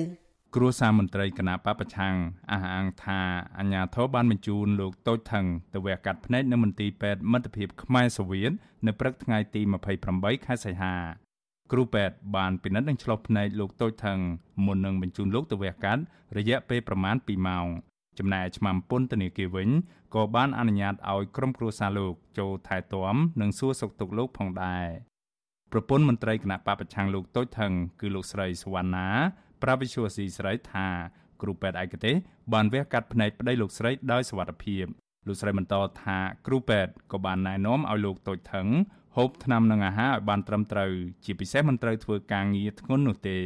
គ្រួសារមន្ត្រីគណៈបពប្រឆាំងអះអាងថាអាញាធរបានបញ្ជូនលោកតូចថងទៅវះកាត់ភ្នែកនៅមន្ទីរពេទ្យមិត្តភាពខ្មែរសូវៀតនៅព្រឹកថ្ងៃទី28ខែសីហា គ្រូពេទ្យបានពិនិត្យនិងឆ្លុះភ្នែកលោកតូចថងមុននឹងបញ្ជូនលោកទៅវះកាត់រយៈពេលប្រមាណ2ម៉ោងចំណែកឆ្មាំពន្ធនាគារវិញក៏បានអនុញ្ញាតឲ្យក្រុមគ្រួសារលោកចូលថែទាំនិងសួរសុខទុក្ខលោកផងដែរប្រពន្ធមន្ត្រីគណៈបពប្រឆាំងលោកតូចថងគឺលោកស្រីសវណ្ណាប្រាវិសុវស៊ីស្រីថាគ្រូពេទ្យឯកទេសបានវះកាត់ភ្នែកប្តីលោកស្រីដោយសវត្ថភាពលោកស្រីបន្តថាគ្រូពេទ្យក៏បានណែនាំឲ្យលោកតូចថង ហូបថ្នាំនិងអាហារឲ្យបានត្រឹមត្រូវជាពិសេសមិនត្រូវធ្វើការងារធ្ងន់នោះទេ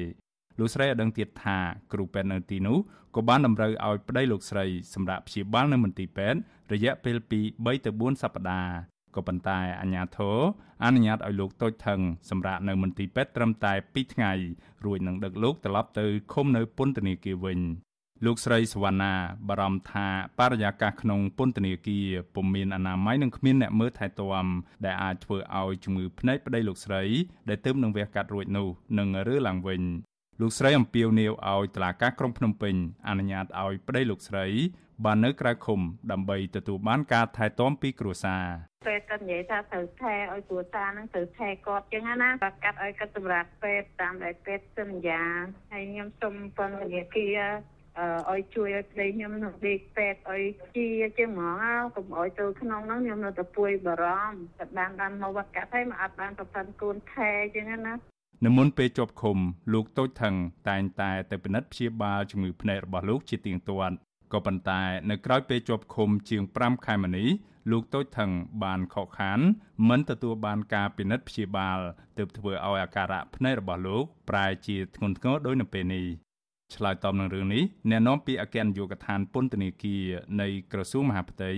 លោកស្រីឲ្យដឹងទៀតថាគ្រូពេទ្យនៅទីនោះក៏បានតម្រូវឲ្យប្តីលោកស្រីសម្រាប់ព្យាបាលនៅមន្ទីរពេទ្យរយៈពេលពី3ទៅ4សប្តាហ៍ក៏ប៉ុន្តែអាជ្ញាធរអនុញ្ញាតឲ្យលោកតូចថងសម្រាប់នៅមន្ទីរពេទ្យត្រឹមតែ2ថ្ងៃរួចនឹងដឹកលោកត្រឡប់ទៅឃុំនៅពន្ធនាគារវិញ លោកស្រីសវណ្ណាបារម្ភថាបរិយាកាសក្នុងពន្ធនាគារពុំមានអនាម័យនិងគ្មានអ្នកមើលថែទាំដែលអាចធ្វើឲ្យជំងឺភ្នែកប្តីលោកស្រីដែលទើបនឹងវះកាត់រួចនោះនឹងរើឡើងវិញលោកស្រីអំពាវនាវឲ្យតុលាការក្រុងភ្នំពេញអនុញ្ញាតឲ្យប្តីលោកស្រីបាននៅក្រៅឃុំដើម្បីទទួលបានការថែទាំពីគ្រួសារ
ពេទ្យគាត់និយាយថាត្រូវថែឲ្យគ្រួសារហ្នឹងត្រូវថែគាត់ចឹងណាគាត់កាត់ឲ្យគាត់សម្រាប់ពេទ្យតាមដែលពេទ្យសន្យាហើយខ្ញុំសូមពន្ធនាគារអឺ ឲ្យជួយឲ្យប្តីខ្ញុំនៅដេកពេទ្យឲ្យជាជាហ្មងកុំឲ្យទៅក្នុងហ្នឹងខ្ញុំនៅតែពួយបារម្ភតែបានបានមកវត្តកាត់ហើយមកអត់បានប្រព័ន្ធគូនថែចឹងណា
នៅមុនពេលជាប់ឃុំលោកតូចថងតែងតែទៅពិនិត្យព្យាបាលជំងឺភ្នែករបស់លោកជាទៀងទាត់ក៏ប៉ុន្តែនៅក្រៅពេលជាប់ឃុំជាង5ខែមកនេះលោកតូចថងបានខកខានមិនទទួលបានការពិនិត្យព្យាបាលទើបធ្វើឲ្យអាការៈភ្នែករបស់លោកប្រែជាធ្ងន់ធ្ងរដោយនៅពេលនេះ ឆ្លើយតបនឹងរឿងនេះអ្នកនាំពាក្យអគ្គនាយកដ្ឋានពន្ធនាគារនៃក្រសួងមហាផ្ទៃ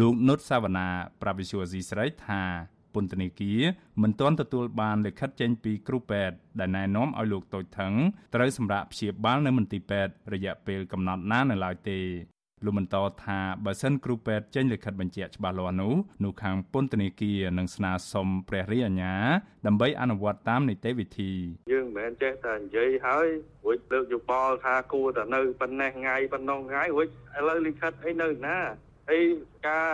លោកនុតសាវណ្ណាប្រាវិសុវស៊ីស្រីថាពន្ធនាគារមិនទាន់ទទួលបានលិខិតចេញពីគ្រូពេទ្យដែលណែនាំឲ្យលោកតូចថងត្រូវសម្រាប់ព្យាបាលនៅមន្ទីរពេទ្យរយៈពេលកំណត់ណានៅឡើយទេ លោកបន្តថាបើសិនគ្រូពេទ្យចេញលិខិតបញ្ជាក់ច្បាស់លាស់នោះនោះខាងពន្ធនាគារនឹងស្នើសុំព្រះរាជអាជ្ញាដើម្បីអនុវត្តតាមនីតិវិធី
យើងមិនមែនចេះតែនិយាយហើយរួចលើកយោបល់ថាគួរតែនៅប៉ុណ្ណេះថ្ងៃប៉ុណ្ណោះថ្ងៃរួចឥឡូវលិខិតអីនៅណាហើយការ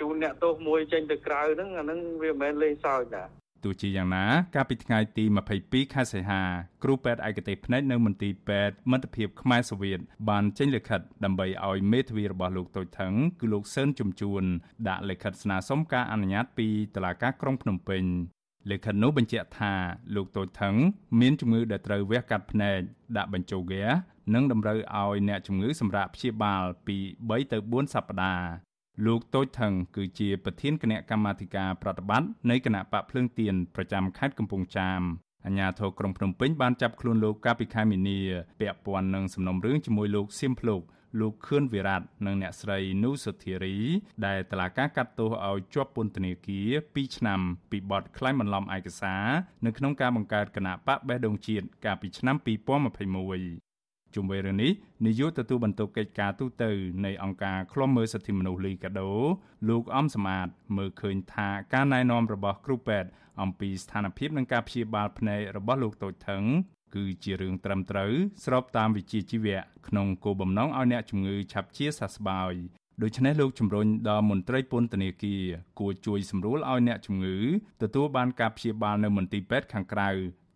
ជូនអ្នកទោសមួយចេញទៅក្រៅហ្នឹងអាហ្នឹងវាមិនមែនលេងសើចណា
ទោះជាយ៉ាងណា កាលពីថ្ងៃទី22ខែសីហាគ្រូពេទ្យឯកទេសភ្នែកនៅមន្ទីរពេទ្យមិត្តភាពខ្មែរសូវៀតបានចេញលិខិតដើម្បីឲ្យមេធាវីរបស់លោកតូចថងគឺលោកសឿនជំជួនដាក់លិខិតស្នើសុំការអនុញ្ញាតពីតុលាការក្រុងភ្នំពេញលិខិតនោះបញ្ជាក់ថាលោកតូចថងមានជំងឺដែលត្រូវវះកាត់ភ្នែកដាក់បញ្ចូលហ្គានិងតម្រូវឲ្យអ្នកជំងឺសម្រាប់ព្យាបាលពី3ទៅ4សប្តាហ៍ លោកតូចថងគឺជាប្រធានគណៈកម្មាធិការប្រតិបត្តិនៃគណៈបកភ្លើងទៀនប្រចាំខេត្តកំពង់ចាមអាជ្ញាធរក្រុងភ្នំពេញបានចាប់ខ្លួនលោកកាលពីខែមីនាពាក់ព័ន្ធនឹងសំណុំរឿងជាមួយលោកសៀមភ្លុកលោកខឿនវិរៈនិងអ្នកស្រីនូសុធារី ដែលតឡាការកាត់ទោសឲ្យជាប់ពន្ធនាគារ2ឆ្នាំពីបទក្លែងបន្លំឯកសារនៅក្នុងការបង្កើតគណៈបកបេះដូងជាតិកាលពីឆ្នាំ2021 ជុំវិញរឿងនេះនាយកទទួលបន្ទុកកិច្ចការទូតទៅនៃអង្គការឃ្លាំមើលសិទ្ធិមនុស្សលីកាដូលោកអំសមាតមើលឃើញថាការណែនាំរបស់គ្រូពេទ្យអំពីស្ថានភាពនិងការព្យាបាលភ្នែករបស់លោកតូចថងគឺជារឿងត្រឹមត្រូវស្របតាមវិជ្ជាជីវៈក្នុងគោលបំណងឲ្យអ្នកជំងឺឆាប់ជាសះស្បើយដូច្នេះលោកជំរុញដល់មន្ត្រីពន្ធនាគារគួរជួយសម្រួលឲ្យអ្នកជំងឺទទួលបានការព្យាបាលនៅមន្ទីរពេទ្យខាងក្រៅ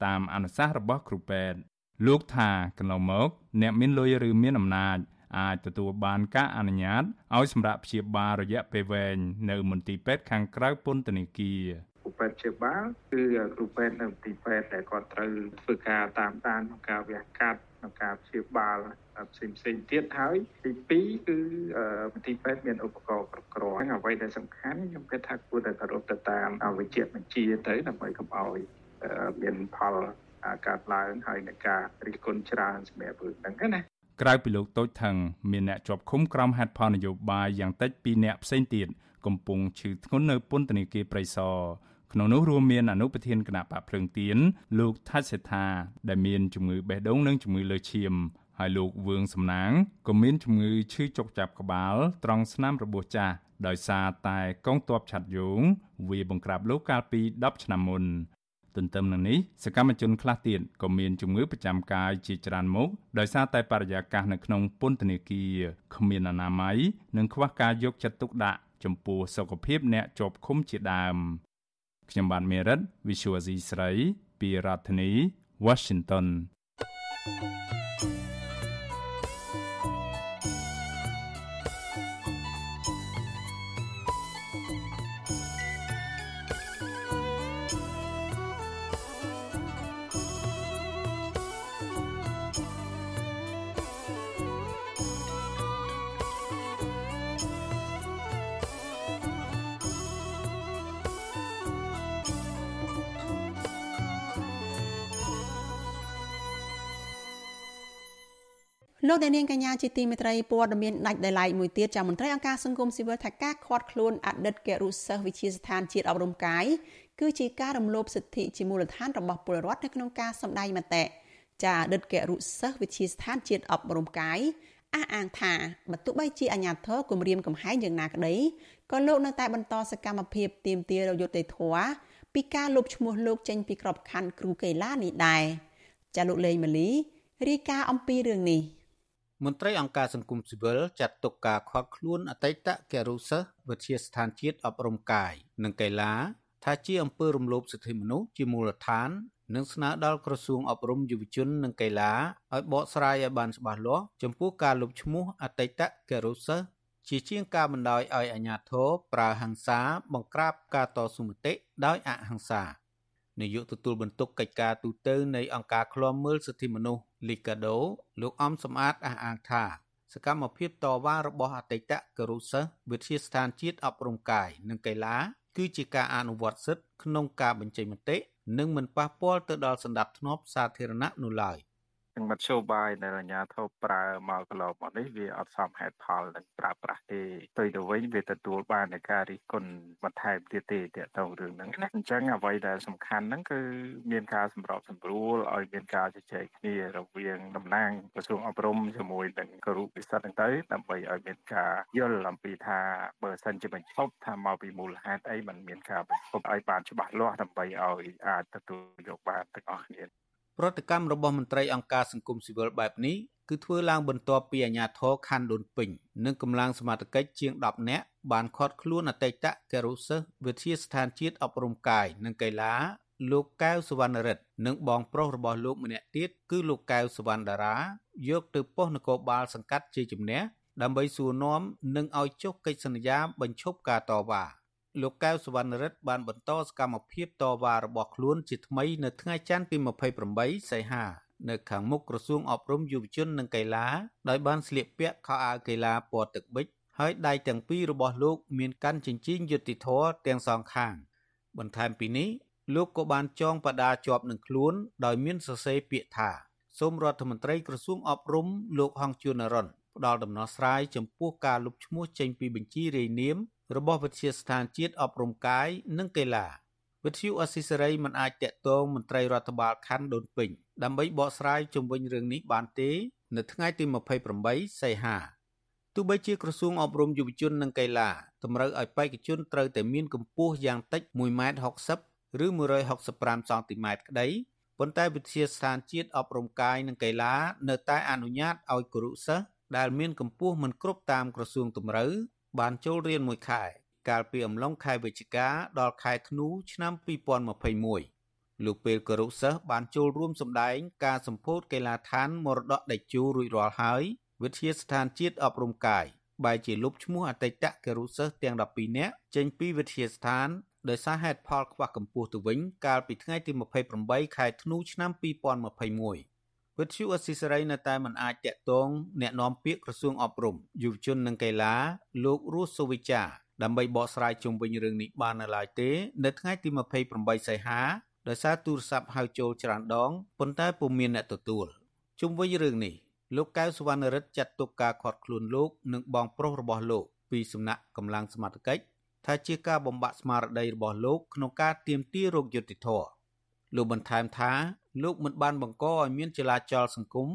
តាមអនុសាសន៍របស់គ្រូពេទ្យ លោកថាកន្លងមកអ្នកមានលុយឬមានអំណាចអាចទទួលបានការអនុញ្ញាតឲ្យសម្រាប់ព្យាបាលរយៈពេលវែងនៅមន្ទីរពេទ្យខាងក្រៅពន្ធនាគារ
គ្រូពេទ្យព្យាបាលគឺគ្រូពេទ្យនៅមន្ទីរពេទ្យដែលគាត់ត្រូវធ្វើការតាមដានក្នុងការវះកាត់ក្នុងការព្យាបាលផ្សេងផ្សេងទៀតហើយទី2គឺមន្ទីរពេទ្យមានឧបករណ៍គ្រប់គ្រាន់អ្វីដែលសំខាន់ខ្ញុំគិតថាគួរតែគោរពទៅតាមវិជ្ជាបញ្ជាទៅដើម្បីកុំឲ្យមានផល កើតឡើងហើយនឹងការរិះគន់ច្រើនសម្រាប់រឿងហ្នឹងណា
ក្រៅពីលោកតូចថងមានអ្នកជាប់ឃុំក្រោមហេតុផលនយោបាយយ៉ាងតិច2អ្នកផ្សេងទៀតកំពុងឈឺធ្ងន់នៅពន្ធនាគារព្រៃសរក្នុងនោះរួមមានអនុប្រធានគណៈបកភ្លើងទៀនលោកថាច់សេដ្ឋាដែលមានជំងឺបេះដូងនិងជំងឺលើឈាមហើយលោកវឿងសំណាងក៏មានជំងឺឈឺចុកចាប់ក្បាល ត្រង់ស្នាមរបួសចាស់ដោយសារតែកងទ័ពឆាត់យងវាបង្ក្រាបលោកកាលពី10ឆ្នាំមុន ទន្ទឹមនឹងនេះសកម្មជនខ្លះទៀតក៏មានជំងឺប្រចាំកាយជាច្រើនមុខដោយសារតែបរិយាកាសនៅក្នុងពន្ធនាគារគ្មានអនាម័យនិងខ្វះការយកចិត្តទុកដាក់ចំពោះសុខភាពអ្នកជាប់ឃុំជាដើមខ្ញុំបាទមេរិត Visual C ស្រីពីរដ្ឋធានី Washington thank you
លោកអ្នកនាងកញ្ញាជាទីមេត្រីព័ត៌មានដាច់ដោយឡែកមួយទៀតจากមន្ត្រីអង្គការសង្គមស៊ីវិលថាការខាត់ខ្លួនអតីតគរុសិស្សវិទ្យាស្ថានជាតិអប់រំកាយគឺជាការរំលោភសិទ្ធិជាមូលដ្ឋានរបស់ពលរដ្ឋនៅក្នុងការសម្ដែងមតិចាអតីតគរុសិស្សវិទ្យាស្ថានជាតិអប់រំកាយអះអាងថាបើទោះបីជាអាញាធរគម្រាមកំហែងយ៉ាងណាក្តីក៏លោកនៅតែបន្តសកម្មភាពទាមទារយុត្តិធម៌ពីការលុបឈ្មោះលោកចេញពីក្របខ័ណ្ឌគ្រូកីឡានេះដែរចាលោកលេងម៉ាលីរាយការណ៍អំពីរឿងនេះ
មន្ត្រីអង្គការសង្គមស៊ីវិលចាត់ទុកការខាត់ខ្លួនអតីតគរុសិស្សវិទ្យាស្ថានជាតិអប់រំកាយនិងកីឡាថាជាអំពើរំលោភសិទ្ធិមនុស្សជាមូលដ្ឋាននិងស្នើដល់ក្រសួងអប់រំយុវជននិងកីឡាឲ្យបកស្រាយឲ្យបានច្បាស់លាស់ចំពោះការលុបឈ្មោះអតីតគរុសិស្សជាជាងការបណ្ដោយឲ្យអាជ្ញាធរប្រើហិង្សាបង្ក្រាបការតស៊ូមតិដោយអហិង្សានាយកទទួលបន្ទុកកិច្ចការទូតនៃអង្គការឃ្លាំមើលសិទ្ធិមនុស្ស Liga do លោកអំសំអាតអះអាងថាសកម្មភាពតវ៉ារបស់អតីតគរុសិស្សវិទ្យាស្ថានជាតិអប់រំកាយនិងកីឡាគឺជាការអនុវត្តសិទ្ធិក្នុងការបញ្ចេញមតិនិងមិនប៉ះពាល់ទៅដល់សន្តិភាពសាធារណៈនោះឡើយ
នឹងមធ្យោបាយដែលអាជ្ញាធរប្រើមកកន្លងមកនេះវាអត់សមហេតុផលនឹងប្រើប្រាស់ទេផ្ទុយទៅវិញវាទទួលបាននៃការរិះគន់បន្ថែមទៀតទេទាក់ទងរឿងហ្នឹងណាអញ្ចឹងអ្វីដែលសំខាន់ហ្នឹងគឺមានការសម្របសម្រួលឲ្យមានការជជែកគ្នារវាងតំណាងក្រសួងអប់រំជាមួយនឹងគរុពិសិដ្ឋហ្នឹងទៅដើម្បីឲ្យមានការយល់អំពីថាបើសិនជាបញ្ឈប់ថាមកពីមូលហេតុអីมันមានការបញ្ឈប់ឲ្យបានច្បាស់លាស់ដើម្បីឲ្យអាចទទួលយកបានទាំងអស់គ្នា
ប្រតិកម្មរបស់មន្ត្រីអង្គការសង្គមស៊ីវិលបែបនេះគឺធ្វើឡើងបន្ទាប់ពីអាជ្ញាធរខណ្ឌដូនពេញនិងកម្លាំងសមត្ថកិច្ចជាង10នាក់បានឃាត់ខ្លួនអតីតកេរុសិស្សវិទ្យាស្ថានជាតិអប់រំកាយនិងកីឡាលោកកែវសវណ្ណរិទ្ធនិងបងប្រុសរបស់លោកម្នាក់ទៀតគឺលោកកែវសវណ្ណដារាយកទៅប៉ុស្តិ៍នគរបាលសង្កាត់ជាជំនះដើម្បីសួរនាំនិងឲ្យចុះកិច្ចសន្យាបញ្ឈប់ការតវ៉ា លោកកៅសវណ្ណរិទ្ធបានបន្តសកម្មភាពតវ៉ារបស់ខ្លួនជាថ្មីនៅថ្ងៃច័ន្ទទី28សីហានៅខាងមុខក្រសួងអប់រំយុវជននិងកីឡាដោយបានស្លៀកពាក់ខោអាវកីឡាពណ៌ទឹកប៊ិចហើយដៃទាំងពីររបស់លោកមានកាន់ចិញ្ចៀនយុតិធធទាំងសងខាង បន្ថែមពីនេះលោកក៏បានចងបដាជាប់នឹងខ្លួនដោយមានសរសេរពាក្យថាសូមរដ្ឋមន្ត្រីក្រសួងអប់រំលោកហងជួននរ៉ុនផ្ដល់ដំណោះស្រាយចំពោះការលុបឈ្មោះចេញពីបញ្ជីរាយនាម របស់វិទ្យាស្ថានជាតិអប់រំកាយនិងកីឡាវិទ្យុអស៊ីសេរីមិនអាចតាក់ទងមន្ត្រីរដ្ឋបាលខណ្ឌដូនពេញដើម្បីបកស្រាយជុំវិញរឿងនេះបានទេ នៅថ្ងៃទី28សីហាទោះបីជាក្រសួងអប់រំយុវជននិងកីឡាតម្រូវឲ្យបេក្ខជនត្រូវតែមានកម្ពស់យ៉ាងតិច1.60ម៉ែត្រឬ165សង់ទីម៉ែត្រក្តីប៉ុន្តែវិទ្យាស្ថានជាតិអប់រំកាយនិងកីឡា នៅតែអនុញ្ញាតឲ្យគរុសិស្សដែលមានកម្ពស់មិនគ្រប់តាមក្រសួងតម្រូវ បានចូលរៀនមួយខែ កាលពីអំឡុងខែវិច្ឆិកាដល់ខែធ្នូឆ្នាំ2021លោកពេលករុសិស្សបានចូលរួមសម្ដែងការសម្ពោធកីឡាដ្ឋានមរតកដេជោរួចរាល់ហើយវិទ្យាស្ថានជាតិអប់រំកាយបែរជាលុបឈ្មោះអតីតករុសិស្សទាំង12នាក់ចេញពីវិទ្យាស្ថានដោយសារហេតុផលខ្វះកម្ពស់ទៅវិញ កាលពីថ្ងៃទី28ខែធ្នូឆ្នាំ2021 វិទ្យុអស៊ីសេរីនៅតែមិនអាចតាក់ទងអ្នកនាំពាក្យក្រសួងអប់រំយុវជននិងកីឡាលោករស់សុវិចាដើម្បីបកស្រាយជុំវិញរឿងនេះបាននៅឡើយទេ នៅថ្ងៃទី28សីហាដោយសារទូរស័ព្ទហៅចូលច្រើនដងប៉ុន្តែពុំមានអ្នកទទួលជុំវិញរឿងនេះលោកកៅសវណ្ណរិទ្ធចាត់ទុកការខាត់ខ្លួនលោកនិងបងប្រុសរបស់លោកពីសំណាក់កម្លាំងសមត្ថកិច្ចថាជាការបំបាក់ស្មារតីរបស់លោកក្នុងការទាមទាររោគយុត្តិធម៌លោកបន្ថែមថា លោកមិនបានបង្កឲ្យមានចលាចលសង្គម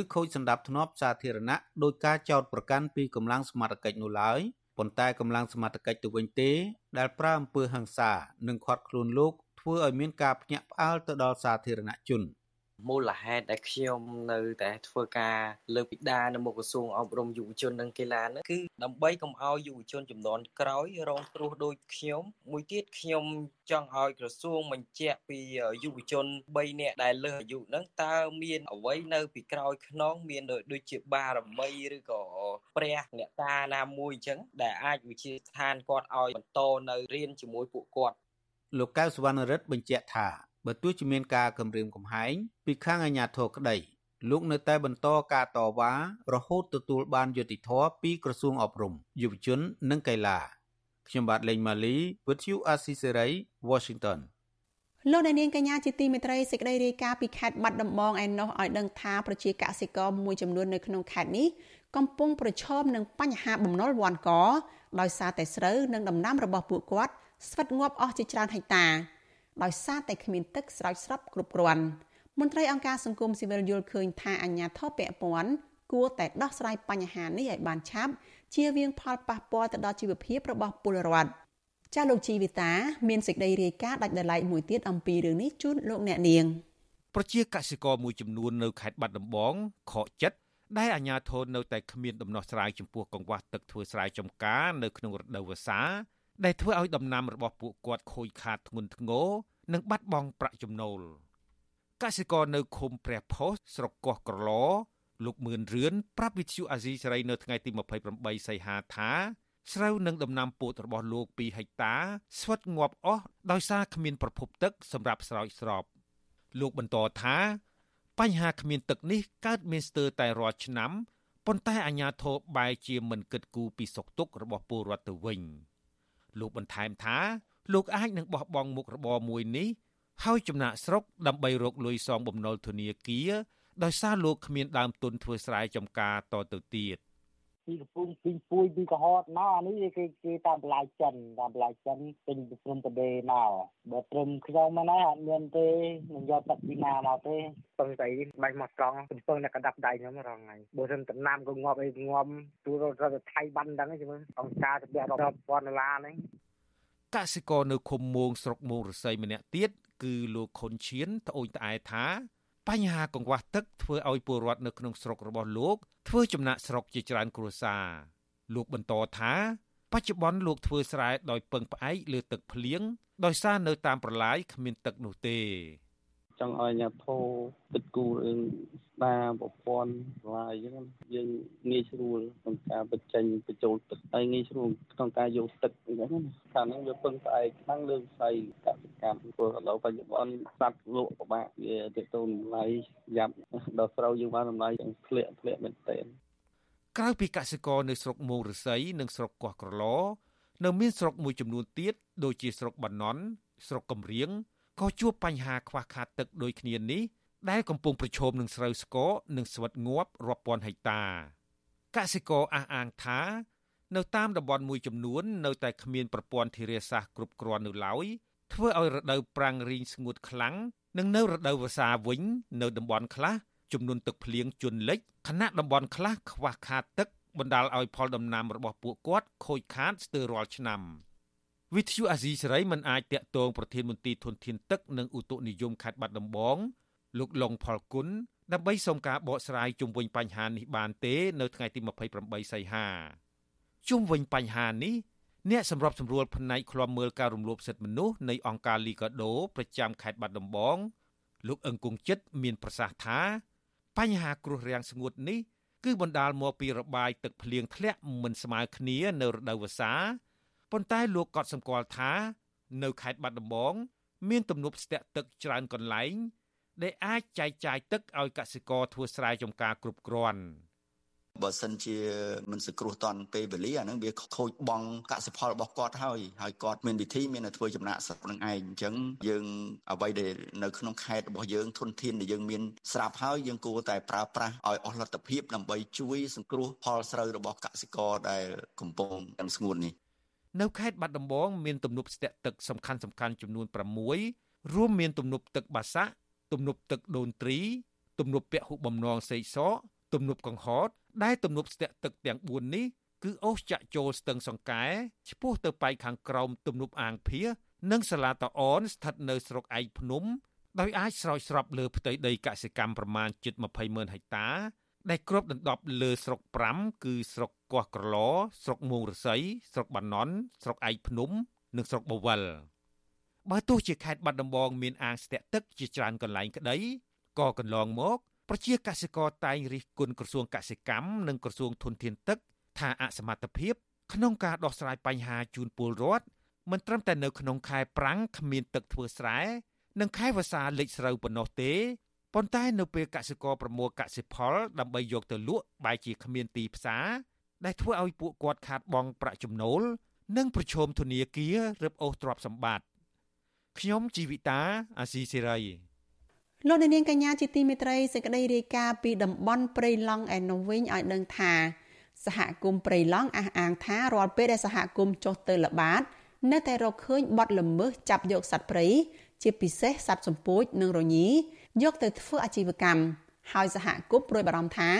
ឬខូចសន្តិភាពសាធារណៈដោយការចោទប្រកាន់ពីកម្លាំងសមត្ថកិច្ចនោះឡើយប៉ុន្តែកម្លាំងសមត្ថកិច្ចទៅវិញទេ ដែលប្រើអំពើហិង្សានិងខាត់ខ្លួនលោកធ្វើឲ្យមានការភ្ញាក់ផ្អើលទៅដល់សាធារណជន។
មូលហេតុដែលខ្ញុំនៅតែធ្វើការលើកពីដានៅមុខក្រសួងអប់រំយុវជននិងកីឡានោះគឺដើម្បីកុំឲ្យយុវជនចំនួនក្រោយរងគ្រោះដូចខ្ញុំ មួយទៀតខ្ញុំចង់ឲ្យក្រសួងបញ្ជាក់ពីយុវជន3នាក់ដែលលើសអាយុហ្នឹងតើមានអ្វីនៅពីក្រោយខ្នងមានដូចជាបារមីឬក៏ព្រះអ្នកតាណាមួយអញ្ចឹងដែលអាចវិជាស្ថានគាត់ឲ្យបន្តនៅរៀនជាមួយពួកគាត់
លោកកៅសវណ្ណរិទ្ធបញ្ជាក់ថា បើទោះជាមានការគម្រាមកំហែងពីខាងអាជ្ញាធរក្តីលោកនៅតែបន្តការតវ៉ារហូតទទួលបានយុត្តិធម៌ពីក្រសួងអប់រំយុវជននិងកីឡាខ្ញុំបាទលេងម៉ាលី With you Asisari Washington
លោកអ្នកនាងកញ្ញាជាទីមេត្រីសេចក្តីរាយការណ៍ពីខេត្តបាត់ដំបងឯណោះឲ្យដឹងថាប្រជាកសិករមួយចំនួននៅក្នុងខេត្តនេះកំពុងប្រឈមនឹងបញ្ហាបំណុលវាន់កដោយសារតែស្រូវនិងដំណាំរបស់ពួកគាត់ស្វិតងាប់អស់ជាច្រើនហិកតា ដោយសារតែគ្មានទឹកស្រោចស្រពគ្រប់គ្រាន់មន្ត្រីអង្គការសង្គមស៊ីវិលយល់ឃើញថាអាញាធរពពាន់គួរតែដោះស្រាយបញ្ហានេះឲ្យបានឆាប់ជៀសវាងផលប៉ះពាល់ទៅដល់ជីវភាពរបស់ពលរដ្ឋចាស់លោកជីវិតាមានសេចក្តីរាយការណ៍ដាច់ដライមួយទៀតអំពីរឿងនេះជូនលោកអ្នកនាង
ប្រជាកសិករមួយចំនួននៅខេត្តបាត់ដំបងខកចិត្តដែលអាជ្ញាធរនៅតែគ្មានដំណោះស្រាយចំពោះកង្វះទឹកធ្វើស្រែចម្ការនៅក្នុងរដូវវស្សា ដែលធ្វើឲ្យដំណាំរបស់ពួកគាត់ខូចខាតធ្ងន់ធ្ងរនិងបាត់បង់ប្រាក់ចំណូលកសិករនៅឃុំព្រះផុសស្រុកកោះក្រឡលោកមឿនរឿនប្រាប់វិទ្យុអាស៊ីសេរីនៅថ្ងៃទី28សីហាថាស្រូវនិងដំណាំពោតរបស់លោក2ហិកតាស្វិតងាប់អស់ដោយសារគ្មានប្រភពទឹកសម្រាប់ស្រោចស្រពលោកបន្តថាបញ្ហាគ្មានទឹកនេះកើតមានស្ទើរតែរាល់ឆ្នាំប៉ុន្តែអាជ្ញាធរបែរជាមិនគិតគូរពីសុខទុក្ខរបស់ពលរដ្ឋទៅវិញ លោកបន្ថែមថាលោកអាចនឹងបោះបង់មុខរបរមួយនេះហើយចំណាក់ស្រុកដើម្បីរកលុយសងបំណុលធនាគារដោយសារលោកគ្មានដើមទុនធ្វើស្រែចម្ការតទៅទៀត
ពីកំពង់ពីពួយពីកុហកមកអានេះគេគេតាមបន្លាយចិនតាមបន្លាយចិនពេញព្រំប្រដេមកបើព្រមខ្ញុំមកណាអត់មានទេនឹងយកទឹកពីណាមកទេពឹងតែបាញ់មកត្រង់ពឹងតែកដាប់ដៃខ្ញុំរងថ្ងៃបើមិនតំណាំក៏ងាប់អីងាប់ទូរត់ទៅថៃបានដឹង chứ មើលអង្គការទៅរាប់រាប់ពាន់ដុល្លារហ្នឹង
កសិករនៅឃុំមួងស្រុកមួងរស័យម្នាក់ទៀតគឺលោកខុនឈៀនត្អូញត្អែថា បញ្ហាកង្វះទឹកធ្វើឲ្យពលរដ្ឋនៅក្នុងស្រុករបស់លោកធ្វើចំណាក់ស្រុកជាច្រើនគ្រួសារលោកបន្តថាបច្ចុប្បន្នលោកធ្វើស្រែដោយពឹងផ្អែកលើទឹកភ្លៀងដោយសារនៅតាមប្រឡាយគ្មានទឹកនោះទេ
ចង់ឲ្យអ្នកធោទឹកគូរឿងស្ដារប្រព័ន្ធឡាយអញ្ចឹងយើងងាយស្រួលក្នុងការបញ្ចេញបញ្ចូលទឹកហើយងាយស្រួលក្នុងការយកទឹកអញ្ចឹងណាខាងហ្នឹងវាពឹងផ្អែកខាងលើវិស័យកសិកម្មព្រោះឥឡូវបច្ចុប្បន្នសត្វលក់ពិបាកវាទៅទៅតម្លៃយ៉ាប់ដល់ស្រូវយើងបានតម្លៃទាំងធ្លាក់ធ្លាក់មែនទែន
ក្រៅពីកសិករនៅស្រុកមោងរស័យនិងស្រុកកោះក្រឡនៅមានស្រុកមួយចំនួនទៀតដូចជាស្រុកបាណន់ស្រុកកំរៀង ក៏ជួបបញ្ហាខ្វះខាតទឹកដូចគ្នានេះដែលកំពុងប្រឈមនឹងស្រូវស្ករនិងស្វិតងាប់រាប់ពាន់ហិកតាកសិករអះអាងថា នៅតាមតំបន់មួយចំនួន នៅតែគ្មានប្រព័ន្ធធារាសាស្ត្រគ្រប់គ្រាន់នៅឡើយធ្វើឲ្យរដូវប្រាំងរីងស្ងួតខ្លាំងនិងនៅរដូវវស្សាវិញនៅតំបន់ខ្លះចំនួនទឹកភ្លៀងជន់លិចខណៈតំបន់ខ្លះខ្វះខាតទឹកបណ្ដាលឲ្យផលដំណាំរបស់ពួកគាត់ខូចខាតស្ទើររាល់ឆ្នាំ។ វិទ្យុអាស៊ីសេរីមិនអាចតាក់ទងប្រធានមន្ត្រីធនធានទឹកនិងឧតុនិយមខេត្តបាត់ដំបង លោកលងផលគុណដើម្បីសូមការបកស្រាយជុំវិញបញ្ហានេះបានទេ នៅថ្ងៃទី28សីហាជុំវិញបញ្ហានេះអ្នកសម្របសម្រួលផ្នែកឃ្លាំមើលការរំលោភសិទ្ធិមនុស្សនៃអង្គការលីកាដូប្រចាំខេត្តបាត់ដំបង លោកអឹងគង់ចិត្តមានប្រសាសន៍ថាបញ្ហាគ្រោះរាំងស្ងួតនេះគឺបណ្ដាលមកពីរបាយទឹកភ្លៀងធ្លាក់មិនស្មើគ្នានៅរដូវវស្សា ប៉ុន្តែលោកក៏សម្គាល់ថា នៅខេត្តបាត់ដំបង មានទំនប់ស្ទាក់ទឹកច្រើនកន្លែង ដែលអាចចែកចាយទឹកឲ្យកសិករធ្វើស្រែចម្ការគ្រប់គ្រាន់
បើសិនជាមិនសង្គ្រោះតន់ពេលវេលាអានឹងវាខូចបង់កសិផលរបស់គាត់ហើយហើយគាត់មានវិធីមានតែធ្វើចំណាក់ស្រុកនឹងឯងអញ្ចឹងយើងអ្វីដែលនៅក្នុងខេត្តរបស់យើងធនធានដែលយើងមានស្រាប់ហើយយើងគួរតែប្រើប្រាស់ឲ្យអស់លទ្ធភាពដើម្បីជួយសង្គ្រោះផលស្រូវរបស់កសិករដែលកំពុងទាំងស្ងួតនេះ
នៅខេត្តបាត់ដំបងមានទំនប់ស្ទាក់ទឹកសំខាន់សំខាន់ចំនួន6រួមមានទំនប់ទឹកបាសាក់ទំនប់ទឹកដូនទ្រី ទំនប់ពហុបំណងសេកសកទំនប់កង្ហត ដែលទំនប់ស្ទាក់ទឹកទាំង4នេះគឺអូសចាក់ចូលស្ទឹងសង្កែឆ្ពោះទៅប៉ែកខាងក្រោមទំនប់អាងភៀនិងសាឡាតាអនស្ថិតនៅស្រុកឯកភ្នំដោយអាចស្រោចស្រពលើផ្ទៃដីកសិកម្មប្រមាណជិត20ម៉ឺនហិកតា ដែលគ្របដណ្ដប់លើស្រុក5គឺស្រុកកោះក្រឡស្រុកមួងរស័យស្រុកបាណន់ស្រុកឯកភ្នំ និងស្រុកបវលបើទោះជាខេត្តបាត់ដំបងមានអាងស្ទាក់ទឹកជាច្រើនកន្លែងក្តីក៏កន្លងមកប្រជាកសិករតែងរិះគន់ក្រសួងកសិកម្មនិងក្រសួងធនធានទឹក ថាអសមត្ថភាព ក្នុងការដោះស្រាយបញ្ហាជូនពលរដ្ឋមិនត្រឹមតែនៅក្នុងខែប្រាំងគ្មានទឹកធ្វើស្រែនិងខែវស្សាលិចស្រូវប៉ុណ្ណោះទេ ប៉ុន្តែនៅពេលកសិករប្រមូលកសិផលដើម្បីយកទៅលក់បែរជាគ្មានទីផ្សារដែលធ្វើឲ្យពួកគាត់ខាតបង់ប្រាក់ចំណូល និងប្រឈមធនាគាររឹបអូសទ្រព្យសម្បត្តិខ្ញុំជីវិតាអាស៊ីសេរី
លោកនាងកញ្ញាជាទីមេត្រីសេចក្តីរាយការណ៍ពីតំបន់ព្រៃឡង់ឯនោះវិញឲ្យដឹងថា សហគមន៍ព្រៃឡង់អះអាងថារាល់ពេលដែលសហគមន៍ចុះទៅល្បាត នៅតែរកឃើញបទល្មើសចាប់យកសត្វព្រៃជាពិសេសសត្វសំពោចនិងរញី យកទៅធ្វើអាជីវកម្មហើយសហគមន៍ព្រួយបារម្ភថា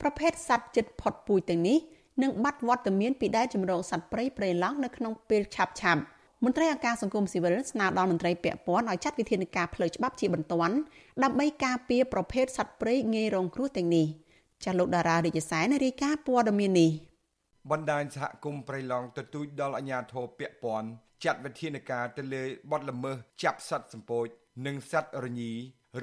ប្រភេទសត្វជិតផុតពូជទាំងនេះនឹងបាត់វត្តមានពីដែនជម្រកសត្វព្រៃព្រៃឡង់នៅក្នុងពេលឆាប់ឆាប់មន្ត្រីអង្គការសង្គមស៊ីវិលស្នើដល់មន្ត្រីពាក់ព័ន្ធឲ្យចាត់វិធានការផ្លូវច្បាប់ជាបន្ទាន់ដើម្បីការពារប្រភេទសត្វព្រៃងាយរងគ្រោះទាំងនេះចាស់លោកតារារាជសែនរាយការណ៍ព័ត៌មាននេះ
បណ្ដាញសហគមន៍ព្រៃឡង់ទទូចដល់អាជ្ញាធរពាក់ព័ន្ធចាត់វិធានការទៅលើបទល្មើសចាប់សត្វសម្ពោចនិងសត្វរញី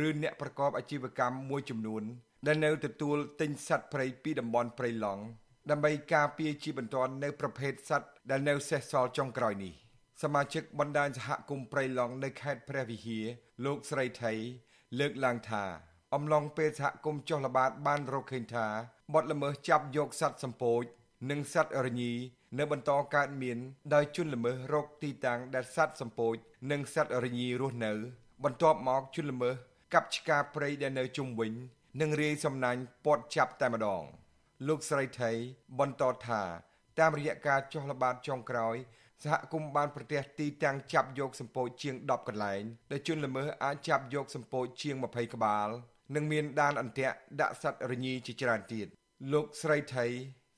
ឬអ្នកប្រកបអាជីវកម្មមួយចំនួន ដែលនៅទទួលទិញសត្វព្រៃពីតំបន់ព្រៃឡង់ដើម្បីការពារជាបន្ទាន់នៅប្រភេទសត្វដែលនៅសេសសល់ចុងក្រោយនេះសមាជិកបណ្ដាញសហគមន៍ព្រៃឡង់នៅខេត្តព្រះវិហារលោកស្រីថៃលើកឡើងថាអំឡុងពេលសហគមន៍ចុះល្បាតបានរកឃើញថាបទល្មើសចាប់យកសត្វសម្ពោចនិងសត្វរញីនៅបន្តកើតមានដោយជនល្មើសរកទីតាំងដែលសត្វសម្ពោចនិងសត្វរញីរស់នៅ បន្ទាប់មកជនល្មើស កាប់ឆ្ការព្រៃដែលនៅជុំវិញនិងរាយសំណាញ់ពាត់ចាប់តែម្ដង លោកស្រីថៃបន្តថាតាមរយៈការចុះល្បាតចុងក្រោយសហគមន៍បានប្រទះទីតាំងចាប់យកសម្ពោចជាង10កន្លែងដែលជនល្មើសអាចចាប់យកសម្ពោចជាង20ក្បាល និងមានដានអន្ទាក់ដាក់សត្វរញីជាច្រើនទៀតលោកស្រីថៃ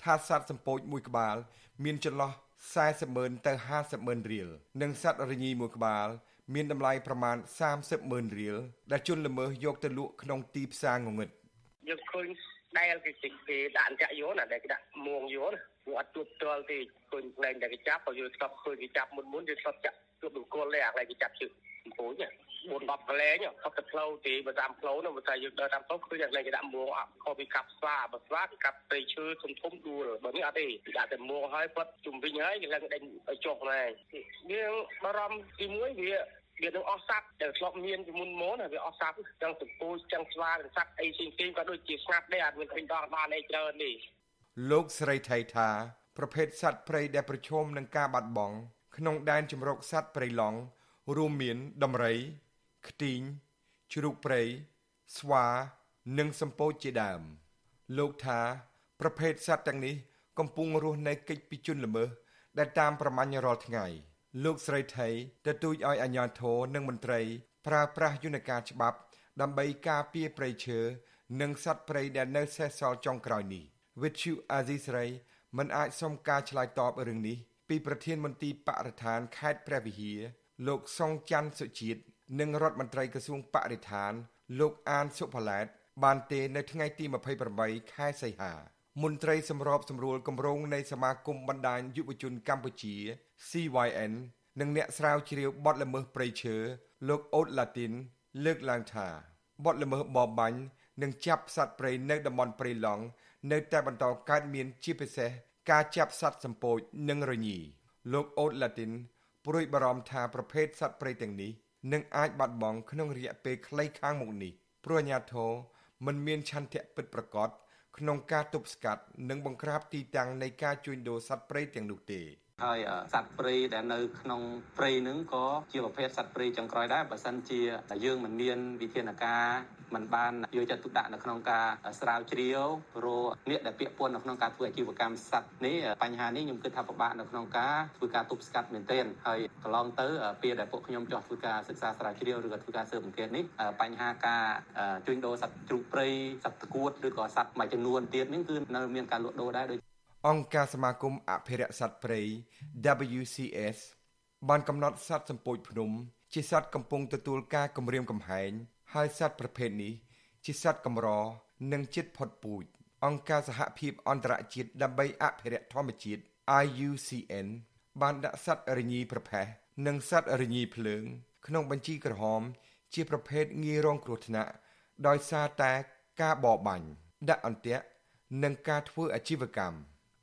ថាសត្វសម្ពោចមួយក្បាល មានចន្លោះ40ម៉ឺនទៅ50ម៉ឺនរៀលនិងសត្វរញីមួយក្បាល មានតម្លៃប្រមាណ30ម៉ឺនរៀលដែលជនល្មើសយកទៅលក់ក្នុងទីផ្សារងងឹត
យើងឃើញដែលគេជិះគេដាក់អន្ទាក់យោណាដែលគេដាក់មួងយោណាវាអត់ជួបផ្ទាល់ទេឃើញផ្លែងដែលគេចាប់ក៏យើងស្កប់ឃើញគេចាប់មុនមុនយើងស្កប់ចាក់ ជួបបង្គោលទេអាកន្លែងគេចាប់ជឹកអំពូច4 10កន្លែងខុសទៅផ្លូវទេបើតាមផ្លូវនោះបើតែយើងដើរតាមផ្លូវឃើញអាកន្លែងគេដាក់មួងអត់ខុសពីកាប់ស្វាបើស្វាគេកាប់ព្រៃឈើធំធំដួលបើនេះអត់ទេគេដាក់តែមួងហើយគាត់ជុំវិញហើយគេឡើងដេញឲ្យចុះហ្នឹងយើងបារម្ភទី1វាវានឹងអស់សัตว์ដែលធ្លាប់មានពីមុនមកណាវាអស់សัตว์ចឹងសពូចឹងស្វាទាំងសัตว์អីផ្សេងៗក៏ដូចជាស្ងាត់ដែរអត់មានឃើញដល់បានអីច្រើនទេ
លោកស្រីថៃថាប្រភេទសត្វព្រៃដែលប្រឈមនឹងការបាត់បង់ ក្នុងដែនជម្រកសត្វព្រៃឡង់រួមមានដំរី ខ្ទីងជ្រូកព្រៃស្វានិងសម្ពោចជាដើម លោកថាប្រភេទសត្វទាំងនេះកំពុងរស់នៅកិច្ចពីជនល្មើសដែលតាមប្រមាញ់រាល់ថ្ងៃ លោកស្រីថៃទទូចឲ្យអាជ្ញាធរនិងមន្ត្រី ប្រើប្រាស់យន្តការច្បាប់ ដើម្បីការពារព្រៃឈើនិងសត្វព្រៃដែលនៅសេសសល់ចុងក្រោយនេះវិទ្យុអាស៊ីសេរីមិនអាចសុំការឆ្លើយតបរឿងនេះ ពីប្រធានមន្ត្រីបរិស្ថានខេត្តព្រះវិហារលោកសុងច័ន្ទសុជាតិនិងរដ្ឋមន្ត្រីក្រសួងបរិស្ថាន លោកអានសុផល្លែតបានទេនៅថ្ងៃទី28ខែសីហាមន្ត្រីសម្របសម្រួលគម្រោងនៃសមាគមបណ្ដាញយុវជនកម្ពុជា CYN និងអ្នកស្រាវជ្រាវបទល្មើសព្រៃឈើលោកអូតឡាទីន លើកឡើងថាបទល្មើសបរបាញ់និងចាប់សត្វព្រៃនៅតំបន់ព្រៃឡង់នៅតែបន្តកើតមានជាពិសេស ការចាប់សត្វសម្ពោចនិងរញីលោកអូតឡាទីនព្រួយបារម្ភថាប្រភេទសត្វព្រៃទាំងនេះនឹងអាចបាត់បង់ក្នុងរយៈពេលខ្លីខាងមុខនេះព្រោះអាជ្ញាធរមិនមានឆន្ទៈពិតប្រាកដក្នុងការទប់ស្កាត់និងបង្ក្រាបទីតាំងនៃការជួញដូរសត្វព្រៃទាំងនោះទេ
ហើយសត្វព្រៃដែលនៅក្នុងព្រៃនឹងក៏ជាប្រភេទសត្វព្រៃចុងក្រោយដែរបើសិនជាយើងមិនមានវិធានការ มันបានយកចិត្តទុកដាក់នៅក្នុងការស្រាវជ្រាវព្រោះអ្នកដែលពាក់ព័ន្ធនៅក្នុងការធ្វើអាជីវកម្មសត្វនេះបញ្ហានេះខ្ញុំគិតថាពិបាកនៅក្នុងការធ្វើការទប់ស្កាត់មែនទែនហើយកន្លងទៅពេលដែលពួកខ្ញុំចោះធ្វើការសិក្សាស្រាវជ្រាវឬក៏ធ្វើការស៊ើបអង្កេតនេះបញ្ហាការជួញដូរសត្វជ្រូកព្រៃសត្វតកួតឬក៏សត្វមួយចំនួនទៀតនេះគឺនៅមានការលក់ដូរដែរដូច
អង្គការសមាគមអភិរក្សសត្វព្រៃ WCS បានកំណត់សត្វសម្ពោចភ្នំ ជាសត្វកំពុងទទួលការគំរាមកំហែង ហើយសត្វប្រភេទនេះជាសត្វកម្រនិងជិតផុតពូជអង្គការសហភាពអន្តរជាតិដើម្បីអភិរក្សធម្មជាតិ IUCN បានដាក់សត្វរញីប្រភេទនិងសត្វរញីភ្លើង ក្នុងបញ្ជីក្រហម ជាប្រភេទងាយរងគ្រោះថ្នាក់ដោយសារតែការបរបាញ់ដាក់អន្ទាក់និងការធ្វើអាជីវកម្ម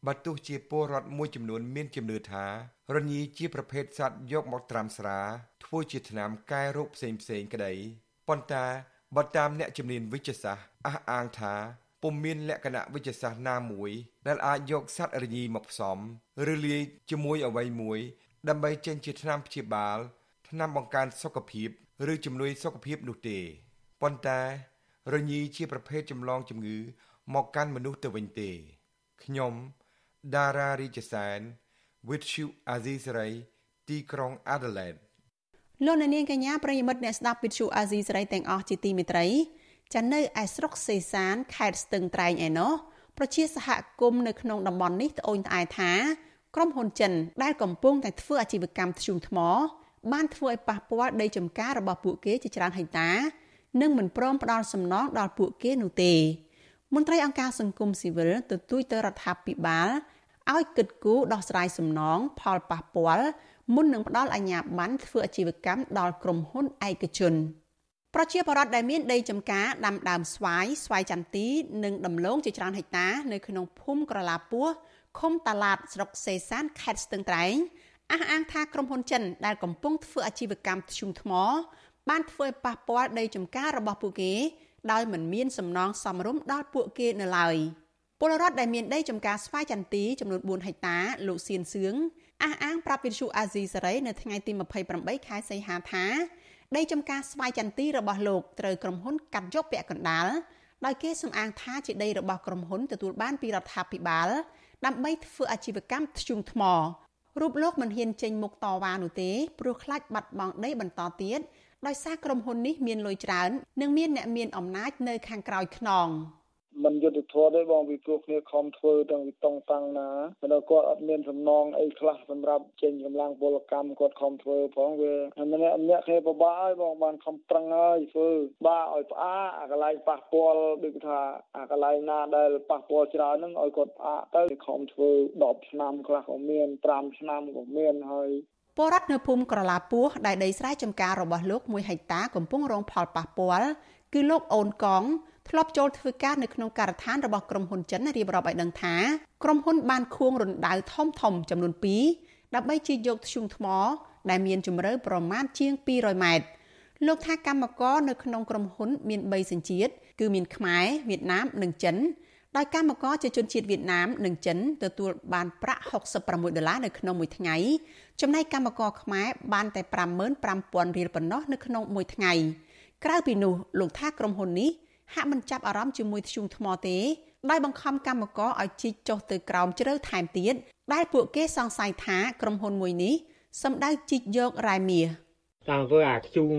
បើទោះជាពលរដ្ឋមួយចំនួនមានជំនឿថា រញីជាប្រភេទសត្វយកមកត្រាំស្រាធ្វើជាថ្នាំកែរោគផ្សេងផ្សេងក្តី ប៉ុន្តែបើតាមអ្នកជំនាញវិទ្យាសាស្ត្រអះអាងថាពុំមានលក្ខណៈវិទ្យាសាស្ត្រណាមួយដែលអាចយកសត្វរញីមកផ្សំឬលាយជាមួយអ្វីមួយ ដើម្បីចេញជាថ្នាំព្យាបាលថ្នាំបង្កើនសុខភាពឬជំនួយសុខភាពនោះទេប៉ុន្តែរញីជាប្រភេទចម្លងជំងឺមកកាន់មនុស្សទៅវិញទេខ្ញុំដារ៉ារីជសែន with you Azisari ទីក្រុង Adelaide
លោកអ្នកនាងកញ្ញាប្រិយមិត្តអ្នកស្ដាប់វិទ្យុអាស៊ីសេរីទាំងអស់ជាទីមេត្រីចានៅឯស្រុកសេសានខេត្តស្ទឹងត្រែងឯណោះប្រជាសហគមន៍នៅក្នុងតំបន់នេះត្អូញត្អែថាក្រុមហ៊ុនចិនដែលកំពុងតែធ្វើអាជីវកម្មធ្យូងថ្ម បានធ្វើឲ្យប៉ះពាល់ដីចម្ការរបស់ពួកគេជាច្រើនហិកតានិងមិនព្រមផ្ដល់សំណងដល់ពួកគេនោះទេមន្ត្រីអង្គការសង្គមស៊ីវិលទទូចទៅរដ្ឋាភិបាលឲ្យគិតគូរដោះស្រាយសំណងផលប៉ះពាល់ មុននឹងផ្ដល់អាជ្ញាប័ណ្ណធ្វើអាជីវកម្មដល់ក្រុមហ៊ុនឯកជនប្រជាពលរដ្ឋដែលមានដីចម្ការដាំដើមស្វាយស្វាយចន្ទីនិងដំឡូងជាច្រើនហិកតានៅក្នុងភូមិក្រឡាពោះឃុំតាឡាតស្រុកសេសានខេត្តស្ទឹងត្រែងអះអាងថាក្រុមហ៊ុនចិនដែលកំពុងធ្វើអាជីវកម្មធ្យូងថ្ម បានធ្វើឲ្យប៉ះពាល់ដីចម្ការរបស់ពួកគេដោយមិនមានសំណងសមរម្យដល់ពួកគេនៅឡើយពលរដ្ឋដែលមានដីចម្ការស្វាយចន្ទីចំនួន4ហិកតាលោកសៀនសឿង អះអាងប្រាប់វិទ្យុអាស៊ីសេរីនៅថ្ងៃទី28ខែសីហាថាដីចម្ការស្វាយចន្ទីរបស់លោកត្រូវក្រុមហ៊ុនកាត់យកពាក់កណ្ដាលដោយគេសំអាងថាជាដីរបស់ក្រុមហ៊ុនទទួលបានពីរដ្ឋាភិបាល ដើម្បីធ្វើអាជីវកម្មធ្យូងថ្មរូបលោកមិនហ៊ានចេញមុខតវ៉ានោះទេព្រោះខ្លាចបាត់បង់ដីបន្តទៀតដោយសារក្រុមហ៊ុននេះមានលុយច្រើន និងមានអ្នកមានអំណាចនៅខាងក្រោយខ្នង។
មិនយុទ្ធធម៌ទេបងពីព្រោះគ្នាខំធ្វើតាំងពីតុងតាំងណាបើគាត់អត់មានសំណងអីខ្លះសម្រាប់ចេញកម្លាំងពលកម្មគាត់ខំធ្វើផងវាម្នាក់ម្នាក់គ្នាពិបាកហើយបងបានខំប្រឹងហើយធ្វើបាឲ្យផ្អាកអាកន្លែងប៉ះពាល់ដូចថាអាកន្លែងណាដែលប៉ះពាល់ច្រើនហ្នឹងឲ្យគាត់ផ្អាកទៅខំធ្វើ10ឆ្នាំខ្លះក៏មាន5ឆ្នាំក៏មានហើយ
ពលរដ្ឋនៅភូមិក្រឡាពោះដែលដីស្រែចម្ការរបស់លោក1ហិកតាកំពុងរងផលប៉ះពាល់គឺលោកអូនកង ធ្លាប់ចូលធ្វើការនៅក្នុងការដ្ឋានរបស់ក្រុមហ៊ុនចិនរៀបរាប់ឲ្យដឹងថាក្រុមហ៊ុនបានខួងរណ្ដៅធំធំចំនួន2ដើម្បីជីកយកធ្យូងថ្ម ដែលមានជម្រៅប្រមាណជាង200ម៉ែត្រលោកថាកម្មករនៅក្នុងក្រុមហ៊ុនមាន3សញ្ជាតិគឺមានខ្មែរវៀតណាមនិងចិនដោយកម្មករជាជនជាតិវៀតណាមនិងចិនទទួលបានប្រាក់66ដុល្លារនៅក្នុងមួយថ្ងៃចំណែកកម្មករខ្មែរបានតែ55,000រៀលប៉ុណ្ណោះនៅក្នុងមួយថ្ងៃក្រៅពីនោះលោកថាក្រុមហ៊ុននេះ ហាក់មិនចាប់អារម្មណ៍ជាមួយធ្យូងថ្មទេដោយបង្ខំកម្មករឲ្យជីកចុះទៅក្រោមជ្រៅថែមទៀតដែលពួកគេសង្ស័យថាក្រុមហ៊ុនមួយនេះសម្ដៅជីកយករ៉ែមាស
តាមធ្វើអាធ្យូង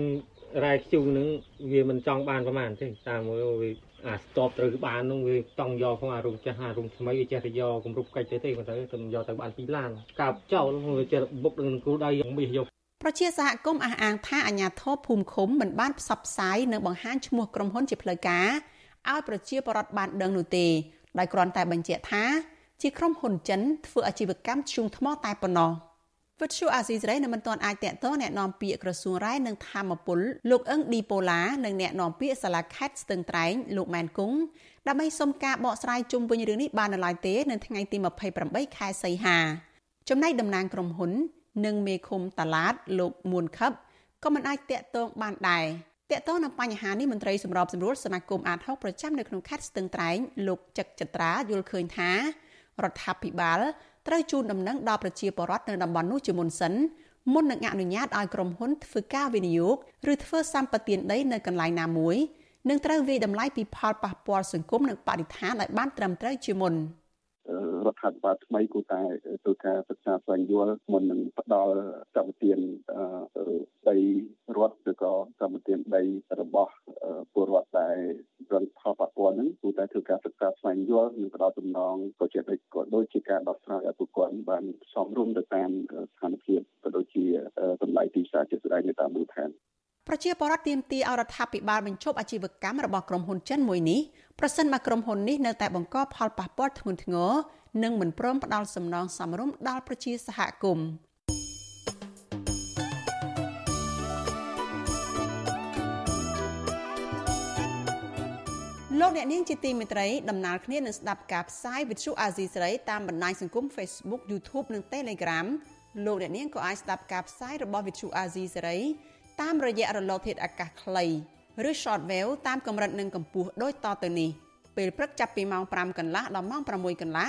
រ៉ែធ្យូងនឹងវាមិនចង់បានប្រហែលទេតាមមើលវាអាស្ទប់ត្រូវបាននោះវាតង់យកផងអារុំចាស់អារុំថ្មីវាចេះតែយកគម្រប់កិច្ចទៅទេគាត់ទៅទៅយកទៅបាន2ឡានកាប់ចោលវាចេះបុកនឹងគ្រូដៃមាសយក
ប្រជាសហគមន៍អះអាងថាអាញាធរភូមិឃុំមិនបានផ្សព្វផ្សាយនិងបង្ហាញឈ្មោះក្រុមហ៊ុនជាផ្លូវការឲ្យប្រជាពលរដ្ឋបានដឹងនោះទេដោយគ្រាន់តែបញ្ជាក់ថាជាក្រុមហ៊ុនចិនធ្វើអាជីវកម្មធ្យូងថ្មតែប៉ុណ្ណោះវិទ្យុអាស៊ីសេរីនៅមិនទាន់អាចតាក់ទងแนะនាំពាក្យក្រសួងរាយនឹងធម្មពលលោកអឹងឌីប៉ូឡានិងแนะនាំពាក្យសាលាខេត្តស្ទឹងត្រែងលោកម៉ែនគង់ដើម្បីសុំការបកស្រាយជុំវិញរឿងនេះបាននៅឡើយទេនៅថ្ងៃទី28ខែសីហាចំណែកតំណាងក្រុមហ៊ុន និងមេឃុំតាឡាតលោកមួនខឹបក៏មិនអាចតាក់ទងបានដែរតាក់ទងនឹងបញ្ហានេះមន្ត្រីសម្របសម្រួលសមាគមអាត6ប្រចាំនៅក្នុងខេត្តស្ទឹងត្រែងលោកចឹកចត្រាយល់ឃើញថារដ្ឋាភិបាលត្រូវជូនដំណឹងដល់ប្រជាពលរដ្ឋនៅតំបន់នោះជាមុនសិនមុននឹងអនុញ្ញាតឲ្យក្រុមហ៊ុនធ្វើការវិនិយោគឬធ្វើសម្បទានដីនៅកន្លែងណាមួយនឹងត្រូវវិយតម្លៃពីផលប៉ះពាល់សង្គមនិងបរិស្ថានឲ្យបានត្រឹមត្រូវជាមុន។
រដ្ឋាភិបាលថ្មីគួរតែធ្វើការសិក្សាស្វែងយល់មុននឹងផ្ដល់កម្មវិធីដីរដ្ឋឬក៏កម្មវិធីដីរបស់ពលរដ្ឋដែលរងផលប៉ះពាល់ហ្នឹងគួរតែធ្វើការសិក្សាស្វែងយល់និងផ្ដល់ចំណងក៏ជាដូចក៏ដូចជាការដោះស្រាយឲ្យពួកគាត់បានសមរម្យទៅតាមស្ថានភាពក៏ដូចជាតម្លៃទីផ្សារជាក់ស្ដែងនៅតាមមូលដ្ឋាន
ប្រជាពលរដ្ឋទាមទារឲ្យរដ្ឋាភិបាលបញ្ឈប់អាជីវកម្មរបស់ក្រុមហ៊ុនចិនមួយនេះប្រសិនបើក្រុមហ៊ុននេះនៅតែបង្កផលប៉ះពាល់ធ្ងន់ធ្ងរ និងមិនព្រមផ្ដល់សំណងសមរម្យដល់ប្រជាសហគមន៍លោកអ្នកនាងជាទីមេត្រីដំណើរគ្នានឹងស្ដាប់ការផ្សាយវិទ្យុអាស៊ីសេរីតាមបណ្ដាញសង្គម Facebook YouTube និង Telegram លោកអ្នកនាងក៏អាចស្ដាប់ការផ្សាយរបស់វិទ្យុអាស៊ីសេរីតាមរយៈរលកធាតុអាកាសខ្លីឬ Shortwave តាមកម្រិតនិងកម្ពស់ដូចតទៅនេះពេលព្រឹកចាប់ពីម៉ោង5កន្លះដល់ម៉ោង6កន្លះ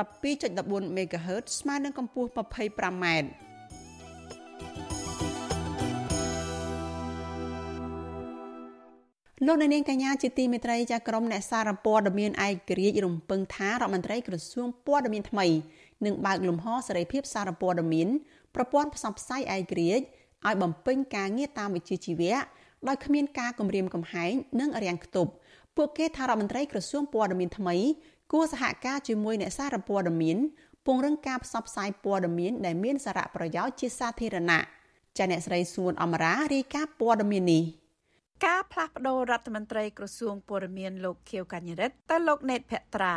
12.14 MHz ស្មើនឹងកម្ពស់ 25m លោកនាងកញ្ញាជាទីមេត្រីចាក្រមអ្នកសារព័ត៌មានឯករាជ្យរំពឹងថារដ្ឋមន្ត្រីក្រសួងព័ត៌មានថ្មីនឹងបើកលំហសេរីភាពសារព័ត៌មានប្រព័ន្ធផ្សព្វផ្សាយឯករាជ្យឲ្យបំពេញការងារតាមវិជ្ជាជីវៈដោយគ្មានការគំរាមកំហែងនិងរាំងខ្ទប់ពួកគេថារដ្ឋមន្ត្រីក្រសួងព័ត៌មានថ្មី គួរសហការជាមួយអ្នកសារព័ត៌មានពង្រឹងការផ្សព្វផ្សាយព័ត៌មានដែលមានសារៈប្រយោជន៍ជាសាធារណៈចាអ្នកស្រីសួនអមរារាយការណ៍ព័ត៌មាននេះ
ការផ្លាស់ប្តូររដ្ឋមន្ត្រីក្រសួងព័ត៌មានលោកខៀវកញ្ញរិទ្ធទៅលោកណេតភក្ត្រា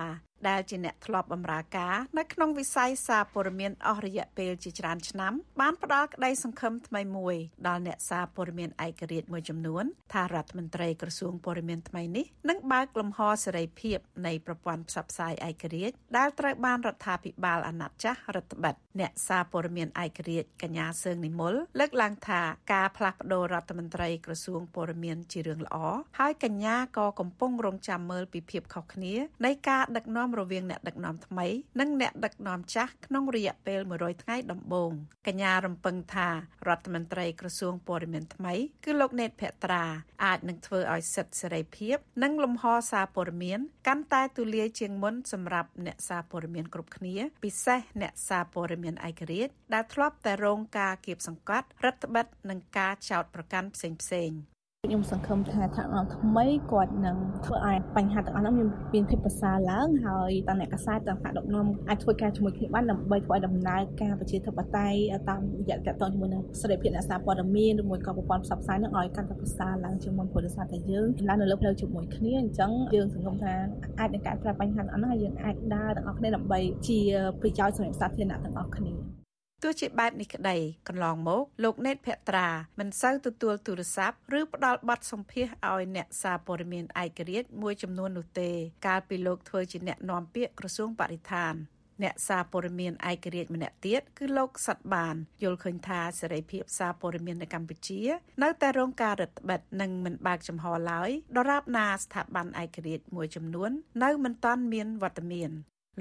ដែលជាអ្នកធ្លាប់បម្រើការនៅក្នុងវិស័យសារព័ត៌មានអស់រយៈពេលជាច្រើនឆ្នាំបានផ្ដល់ក្តីសង្ឃឹមថ្មីមួយដល់អ្នកសារព័ត៌មានឯករាជ្យមួយចំនួនថារដ្ឋមន្ត្រីក្រសួងព័ត៌មានថ្មីនេះនឹងបើកលំហសេរីភាពនៃប្រព័ន្ធផ្សព្វផ្សាយឯករាជ្យដែលត្រូវបានរដ្ឋាភិបាលអាណត្តិចាស់រដ្ឋបិទអ្នកសារព័ត៌មានឯករាជ្យកញ្ញាសឿងនិមលលើកឡើងថាការផ្លាស់ប្តូររដ្ឋមន្ត្រីក្រសួងព័ត៌មានជារឿងល្អហើយកញ្ញាក៏កំពុងរងចាំមើលពីភាពខុសគ្នានៃការដឹកនាំរវាងអ្នកដឹកនាំថ្មី និងអ្នកដឹកនាំចាស់ក្នុងរយៈពេល100ថ្ងៃដំបូងកញ្ញារំពឹងថារដ្ឋមន្ត្រីក្រសួងព័ត៌មានថ្មី គឺលោកណេតភត្រាអាចនឹងធ្វើឲ្យសិទ្ធិសេរីភាព និងលំហសារព័ត៌មានកាន់តែទូលាយជាងមុនសម្រាប់អ្នកសារព័ត៌មានគ្រប់គ្នា ពិសេសអ្នកសារព័ត៌មានឯករាជ្យដែលធ្លាប់តែរងការគៀបសង្កត់រដ្ឋបិទនិងការចោទប្រកាន់ផ្សេងៗ
ខ្ញុំសង្ឃឹមថាថ្នាក់ដឹកនាំថ្មីគាត់នឹងធ្វើឲ្យបញ្ហាទាំងអស់នោះមានមានភាពប្រសើរឡើងហើយតអ្នកកសែតទាំងថ្នាក់ដឹកនាំអាចធ្វើការជាមួយគ្នាបានដើម្បីធ្វើឲ្យដំណើរការប្រជាធិបតេយ្យតាមរយៈតកតងជាមួយនឹងសេរីភាពអ្នកសារព័ត៌មានឬមួយក៏ប្រព័ន្ធផ្សព្វផ្សាយនឹងឲ្យកាន់តែប្រសើរឡើងជាងមុនព្រោះដោយសារតែយើងឡើងនៅលើផ្លូវជាមួយគ្នាអញ្ចឹងយើងសង្ឃឹមថាអាចនឹងកែប្រែបញ្ហាទាំងអស់នោះហើយយើងអាចដើរទាំងអស់គ្នាដើម្បីជាប្រយោជន៍សម្រាប់សាធារណៈទាំងអស់គ្នា
ទោះជាបែបនេះក្តីកន្លងមកលោកណេតភត្រាមិនសូវទទួលទូរស័ព្ទឬផ្ដល់ប័ណ្ណសម្ភាសឲ្យអ្នកសារព័ត៌មានឯករាជ្យមួយចំនួននោះទេ កាលពីលោកធ្វើជាអ្នកនាំពាក្យក្រសួងបរិស្ថានអ្នកសារព័ត៌មានឯករាជ្យម្នាក់ទៀតគឺលោកសັດបានយល់ឃើញថាសេរីភាពសារព័ត៌មាននៅកម្ពុជា នៅតែរងការរឹតបន្តឹងនិងមិនបើកចំហឡើយដរាបណាស្ថាប័នឯករាជ្យមួយចំនួន នៅមិនទាន់មានវត្តមាន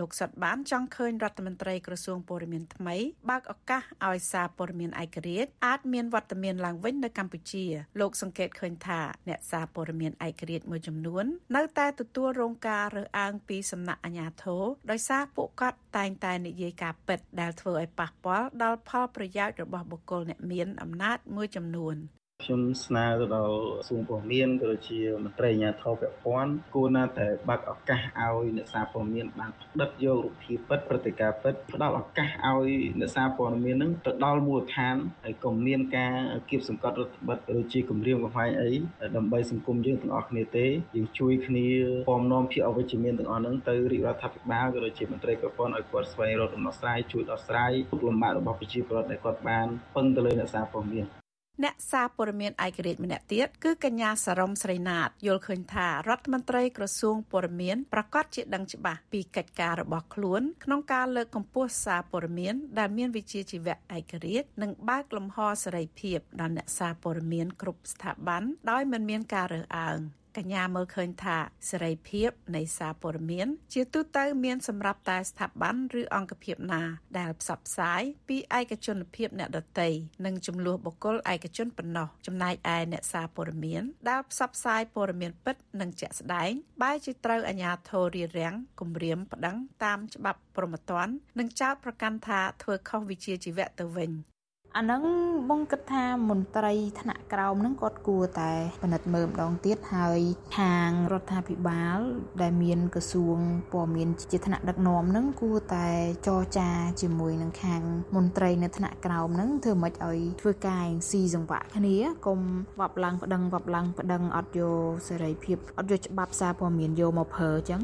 លោកសុតបានចង់ឃើញរដ្ឋមន្ត្រីក្រសួងព័ត៌មានថ្មីបើកឱកាសឲ្យសារព័ត៌មានឯករាជ្យអាចមានវត្តមានឡើងវិញនៅកម្ពុជាលោកសង្កេតឃើញថាអ្នកសារព័ត៌មានឯករាជ្យមួយចំនួននៅតែទទួលរងការរើសអើងពីសំណាក់អាជ្ញាធរដោយសារពួកគាត់តែងតែនិយាយការពិតដែលធ្វើឲ្យប៉ះពាល់ដល់ផលប្រយោជន៍របស់បុគ្គលអ្នកមានអំណាចមួយចំនួន
ខ្ញុំស្នើទៅដល់សួងព័ត៌មានក៏ដូចជាមន្ត្រីអាជ្ញាធរពាក់ព័ន្ធគួរណាតែបើកឱកាសឲ្យអ្នកសារព័ត៌មានបានផ្ដិតយករូបភាពពិតព្រឹត្តិការណ៍ពិតផ្ដល់ឱកាសឲ្យអ្នកសារព័ត៌មាននឹងទៅដល់មូលដ្ឋានហើយកុំមានការគៀបសង្កត់រដ្ឋបတ်ឬជាគម្រាមកំហែងអីដើម្បីសង្គមយើងទាំងអស់គ្នាទេយើងជួយគ្នាពំនាំភាពអវិជ្ជមានទាំងអស់ហ្នឹងទៅរាជរដ្ឋាភិបាលក៏ដូចជាមន្ត្រីពាក់ព័ន្ធឲ្យគាត់ស្វែងរកដំណោះស្រាយជួយដោះស្រាយទុកលំបាករបស់ប្រជាពលរដ្ឋដែលគាត់បានពឹងទៅលើអ្នកសារព័ត៌មាន
អ្នកសារព័ត៌មានឯករាជ្យម្នាក់ទៀតគឺកញ្ញាសរំស្រីណាតយល់ឃើញថារដ្ឋមន្ត្រីក្រសួងព័ត៌មានប្រកាសជាដឹងច្បាស់ពីកិច្ចការរបស់ខ្លួនក្នុងការលើកកម្ពស់សារព័ត៌មានដែលមានវិជ្ជាជីវៈឯករាជ្យនិងបើកលំហសេរីភាពដល់អ្នកសារព័ត៌មានគ្រប់ស្ថាប័នដោយមិនមានការរើសអើង។ កញ្ញាមើលឃើញថាសេរីភាពនៃសារព័ត៌មាន ជាទូទៅមានសម្រាប់តែស្ថាប័នឬអង្គភាពណា ដែលផ្សព្វផ្សាយពីឯកជនភាពអ្នកដទៃនិងចំនួនបុគ្គលឯកជនប៉ុណ្ណោះចំណែកឯអ្នកសារព័ត៌មាន ដែលផ្សព្វផ្សាយព័ត៌មានពិតនិងជាក់ស្ដែងបែរជាត្រូវអាជ្ញាធររារាំងគំរាមប្តឹងតាមច្បាប់ព្រហ្មទណ្ឌនិងចោទប្រកាន់ថាធ្វើខុសវិជ្ជាជីវៈទៅវិញ
អាហ្នឹងបងគិតថាមន្ត្រីថ្នាក់ក្រោមហ្នឹងគាត់គួរតែពិនិត្យមើលម្ដងទៀតហើយខាងរដ្ឋាភិបាល ដែលមានក្រសួងព័ត៌មានជាថ្នាក់ដឹកនាំហ្នឹងគួរតែចរចាជាមួយនឹងខាងមន្ត្រីនៅថ្នាក់ក្រោមហ្នឹងធ្វើម៉េចឲ្យធ្វើការស៊ីសង្វាក់គ្នាកុំវាប់ឡើងប្តឹងវាប់ឡើងប្តឹងអត់យកសេរីភាពអត់យកច្បាប់សារព័ត៌មានយកមកប្រើអញ្ចឹង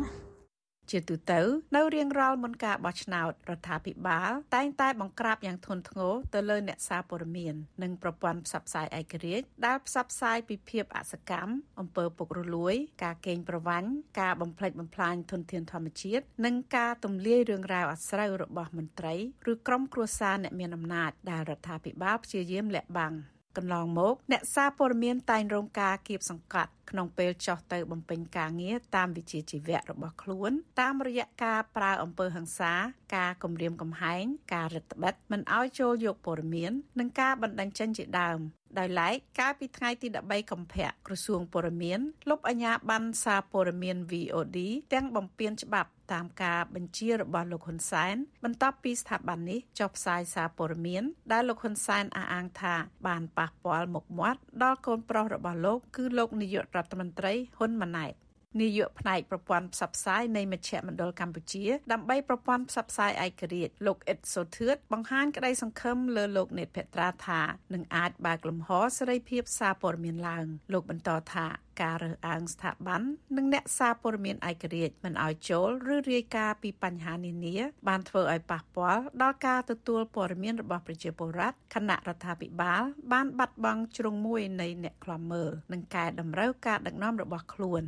ជាទូទៅនៅរៀងរាល់មុនការបោះឆ្នោតរដ្ឋាភិបាល តែងតែបង្ក្រាបយ៉ាងធ្ងន់ធ្ងរទៅលើអ្នកសារព័ត៌មាននិងប្រព័ន្ធផ្សព្វផ្សាយឯករាជ្យដែលផ្សព្វផ្សាយពីភាពអសកម្មអំពើពុករលួយ ការកេងប្រវ័ញ្ចការបំផ្លិចបំផ្លាញធនធានធម្មជាតិនិងការទម្លាយរឿងរ៉ាវអាស្រូវរបស់មន្ត្រីឬក្រុមគ្រួសារអ្នកមានអំណាចដែលរដ្ឋាភិបាលព្យាយាមលាក់បាំង កន្លងមកអ្នកសារព័ត៌មានតែងរងការគៀបសង្កត់ក្នុងពេលចោះទៅបំពេញការងារតាមវិជ្ជាជីវៈរបស់ខ្លួន តាមរយៈការប្រើអំពើហិង្សា ការគំរាមកំហែង ការរឹតបន្តឹងមិនឲ្យចូលយកព័ត៌មាន និងការបណ្តេញចេញជាដើមដោយឡែកកាលពីថ្ងៃទី13កុម្ភៈក្រសួងព័ត៌មានលុបអាជ្ញាប័ណ្ណសារព័ត៌មាន VOD ទាំងបំពេញច្បាប់ តាមការបញ្ជារបស់លោកហ៊ុនសែនបន្ទាប់ពីស្ថាប័ននេះចុះផ្សាយសារព័ត៌មានដែលលោកហ៊ុនសែនអះអាងថាបានប៉ះពាល់មុខមាត់ដល់កូនប្រុសរបស់លោកគឺលោកនាយករដ្ឋមន្ត្រីហ៊ុនម៉ាណែត នាយកផ្នែកប្រព័ន្ធផ្សព្វផ្សាយនៃមជ្ឈមណ្ឌលកម្ពុជា ដើម្បីប្រព័ន្ធផ្សព្វផ្សាយឯករាជ្យលោកអ៊ិតសូធឿតបង្ហាញក្តីសង្ឃឹមលើលោកនេតភត្រាថានឹងអាចបើកលំហសេរីភាពសារព័ត៌មានឡើងលោកបន្តថាការរើសអើងស្ថាប័ននិងអ្នកសារព័ត៌មានឯករាជ្យមិនឲ្យចូលឬរាយការណ៍ពីបញ្ហានានាបានធ្វើឲ្យប៉ះពាល់ដល់ការទទួលព័ត៌មានរបស់ប្រជាពលរដ្ឋគណៈរដ្ឋាភិបាលបានបាត់បង់ជ្រុងមួយនៃអ្នកខ្លាំមើលនិងកែតម្រូវការដឹកនាំរបស់ខ្លួន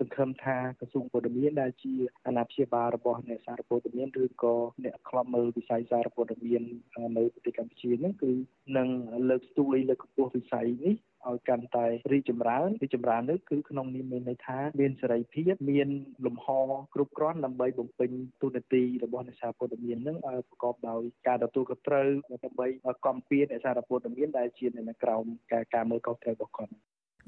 សង្ឃឹមថាក្រសួងព័ត៌មានដែលជាអាណាព្យាបាលរបស់អ្នកសារព័ត៌មានឬក៏អ្នកខ្លំមើលវិស័យសារព័ត៌មាននៅប្រទេសកម្ពុជានឹងគឺនឹងលើកស្ទួយលើកកម្ពស់វិស័យនេះឲ្យកាន់តែរីចម្រើនរីចម្រើននេះគឺក្នុងនេះមានន័យថាមានសេរីភាពមានលំហគ្រប់គ្រាន់ដើម្បីបំពេញទូនាទីរបស់អ្នកសារព័ត៌មាននឹងឲ្យប្រកបដោយការទទួលខុសត្រូវដើម្បីកំពៀអ្នកសារព័ត៌មានដែលជាអ្នកក្រោមការការមើលខុសត្រូវរបស់គាត់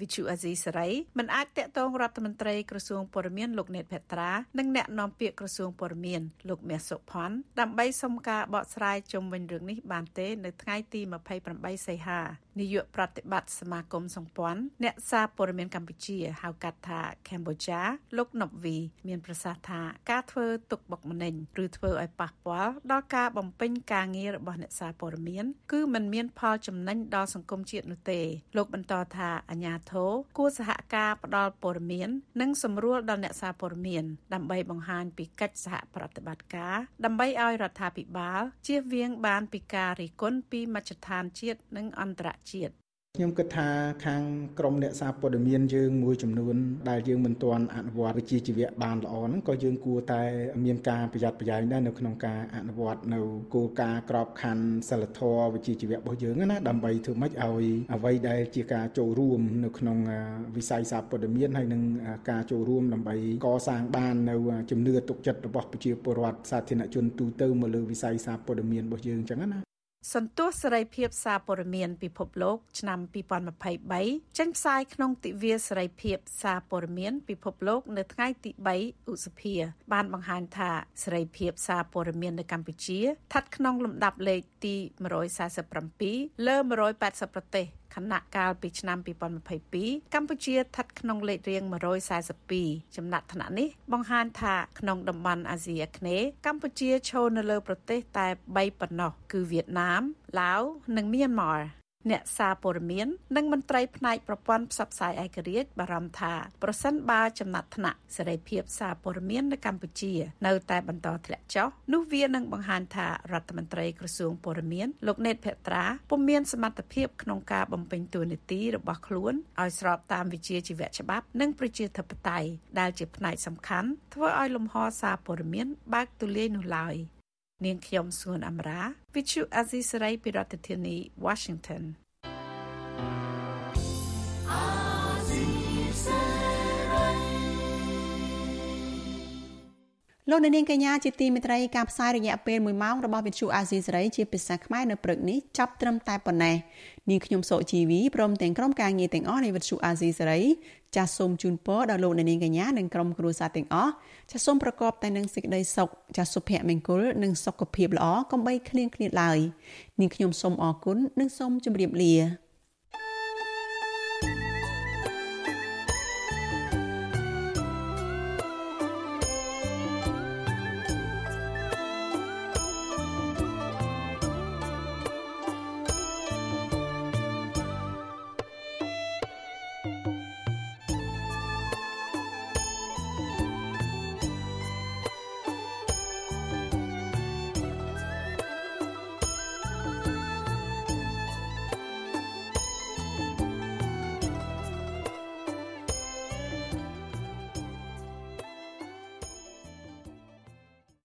វិទ្យុអាស៊ីសេរីមិនអាចតាក់ទងរដ្ឋមន្ត្រីក្រសួងព័ត៌មានលោកណេតភត្រានិងអ្នកនាំពាក្យក្រសួងព័ត៌មានលោកមាសសុផាន់ដើម្បីសុំការបកស្រាយជុំវិញរឿងនេះបានទេនៅថ្ងៃទី28សីហានាយកប្រតិបត្តិសមាគមសម្ព័ន្ធអ្នកសារព័ត៌មានកម្ពុជាហៅកាត់ថា Cambodia លោកណប់វីមានប្រសាសន៍ថាការធ្វើទុកបុកម្នេញឬធ្វើឲ្យប៉ះពាល់ដល់ការបំពេញការងាររបស់អ្នកសារព័ត៌មាន គឺมันមានផលចំណេញដល់សង្គមជាតិនោះទេ លោកបន្តថាអាញាធរគួរសហការផ្ដល់ព័ត៌មាន និងសម្រួលដល់អ្នកសារព័ត៌មាន ដើម្បីបង្ហាញពីកិច្ចសហប្រតិបត្តិការដើម្បីឲ្យរដ្ឋាភិបាលជៀសវាងបានពីការរិះគន់ពីមជ្ឈដ្ឋានជាតិនិងអន្តរជាតិ
ខ្ញុំគិតថាខាងក្រមអ្នកសារព័ត៌មានយើងមួយចំនួនដែលយើងមិនទាន់អនុវត្តវិជ្ជាជីវៈបានល្អហ្នឹងក៏យើងគួរតែមានការប្រយ័ត្នប្រយែងដែរនៅក្នុងការអនុវត្តនៅគោលការណ៍ក្របខ័ណ្ឌសិលធម៌វិជ្ជាជីវៈរបស់យើងណាដើម្បីធ្វើម៉េចឲ្យអ្វីដែលជាការចូលរួមនៅក្នុងវិស័យសារព័ត៌មានហើយនឹងការចូលរួមដើម្បីកសាងបាននៅជំនឿទុកចិត្តរបស់ប្រជាពលរដ្ឋសាធារណជនទូទៅមកលើវិស័យសារព័ត៌មានរបស់យើងអញ្ចឹងណា
សន្ទុះសេរីភាពសារព័ត៌មានពិភពលោក ឆ្នាំ2023ចេញផ្សាយក្នុងទិវាសេរីភាពសារព័ត៌មានពិភពលោក នៅថ្ងៃទី3ឧសភា បានបង្ហាញថាសេរីភាពសារព័ត៌មាននៅកម្ពុជាស្ថិតក្នុងលំដាប់លេខទី147លើ180ប្រទេស ខណៈកាលពីឆ្នាំ2022កម្ពុជាស្ថិតក្នុងលេខរៀង142ចំណាត់ថ្នាក់នេះបង្ហាញថាក្នុងតំបន់អាស៊ីអាគ្នេយ៍កម្ពុជាឈរនៅលើប្រទេសតែ3ប៉ុណ្ណោះគឺវៀតណាមឡាវនិងមៀនម៉ា អ្នកសារព័ត៌មាន និងមន្ត្រីផ្នែកប្រព័ន្ធផ្សព្វផ្សាយឯករាជ្យបារម្ភថាប្រសិនបើចំណាត់ថ្នាក់សេរីភាពសារព័ត៌មាននៅកម្ពុជា នៅតែបន្តធ្លាក់ចុះនោះវានឹងបង្ហាញថារដ្ឋមន្ត្រីក្រសួងព័ត៌មានលោកណេតភត្រាពុំមានសមត្ថភាពក្នុងការបំពេញតួនាទីរបស់ខ្លួនឲ្យស្របតាមវិជាជីវៈច្បាប់ និងប្រជាធិបតេយ្យដែលជាផ្នែកសំខាន់ធ្វើឲ្យលំហសារព័ត៌មានបើកទូលាយនោះឡើយ។ នាងខ្ញុំសួនអមរា Vichu Azisari ពីរដ្ឋធានី Washington
លោកនាងកញ្ញាជាទីមេត្រីការផ្សាយរយៈពេល1ម៉ោងរបស់វិទ្យុអាស៊ីសេរីជាភាសាខ្មែរនៅព្រឹកនេះចាប់ត្រឹមតែប៉ុណ្ណេះនាងខ្ញុំសុជីវីព្រមទាំងក្រុមការងារទាំងអស់នៃវិទ្យុអាស៊ីសេរីចាសសូមជូនពរដល់លោកនាងកញ្ញានិងក្រុមគ្រួសារទាំងអស់ចាសសូមប្រកបតែនឹងសេចក្តីសុខចាសសុភមង្គលនិងសុខភាពល្អកុំបីឃ្លៀងឃ្លាតឡើយនាងខ្ញុំសូមអរគុណនិងសូមជម្រាបលា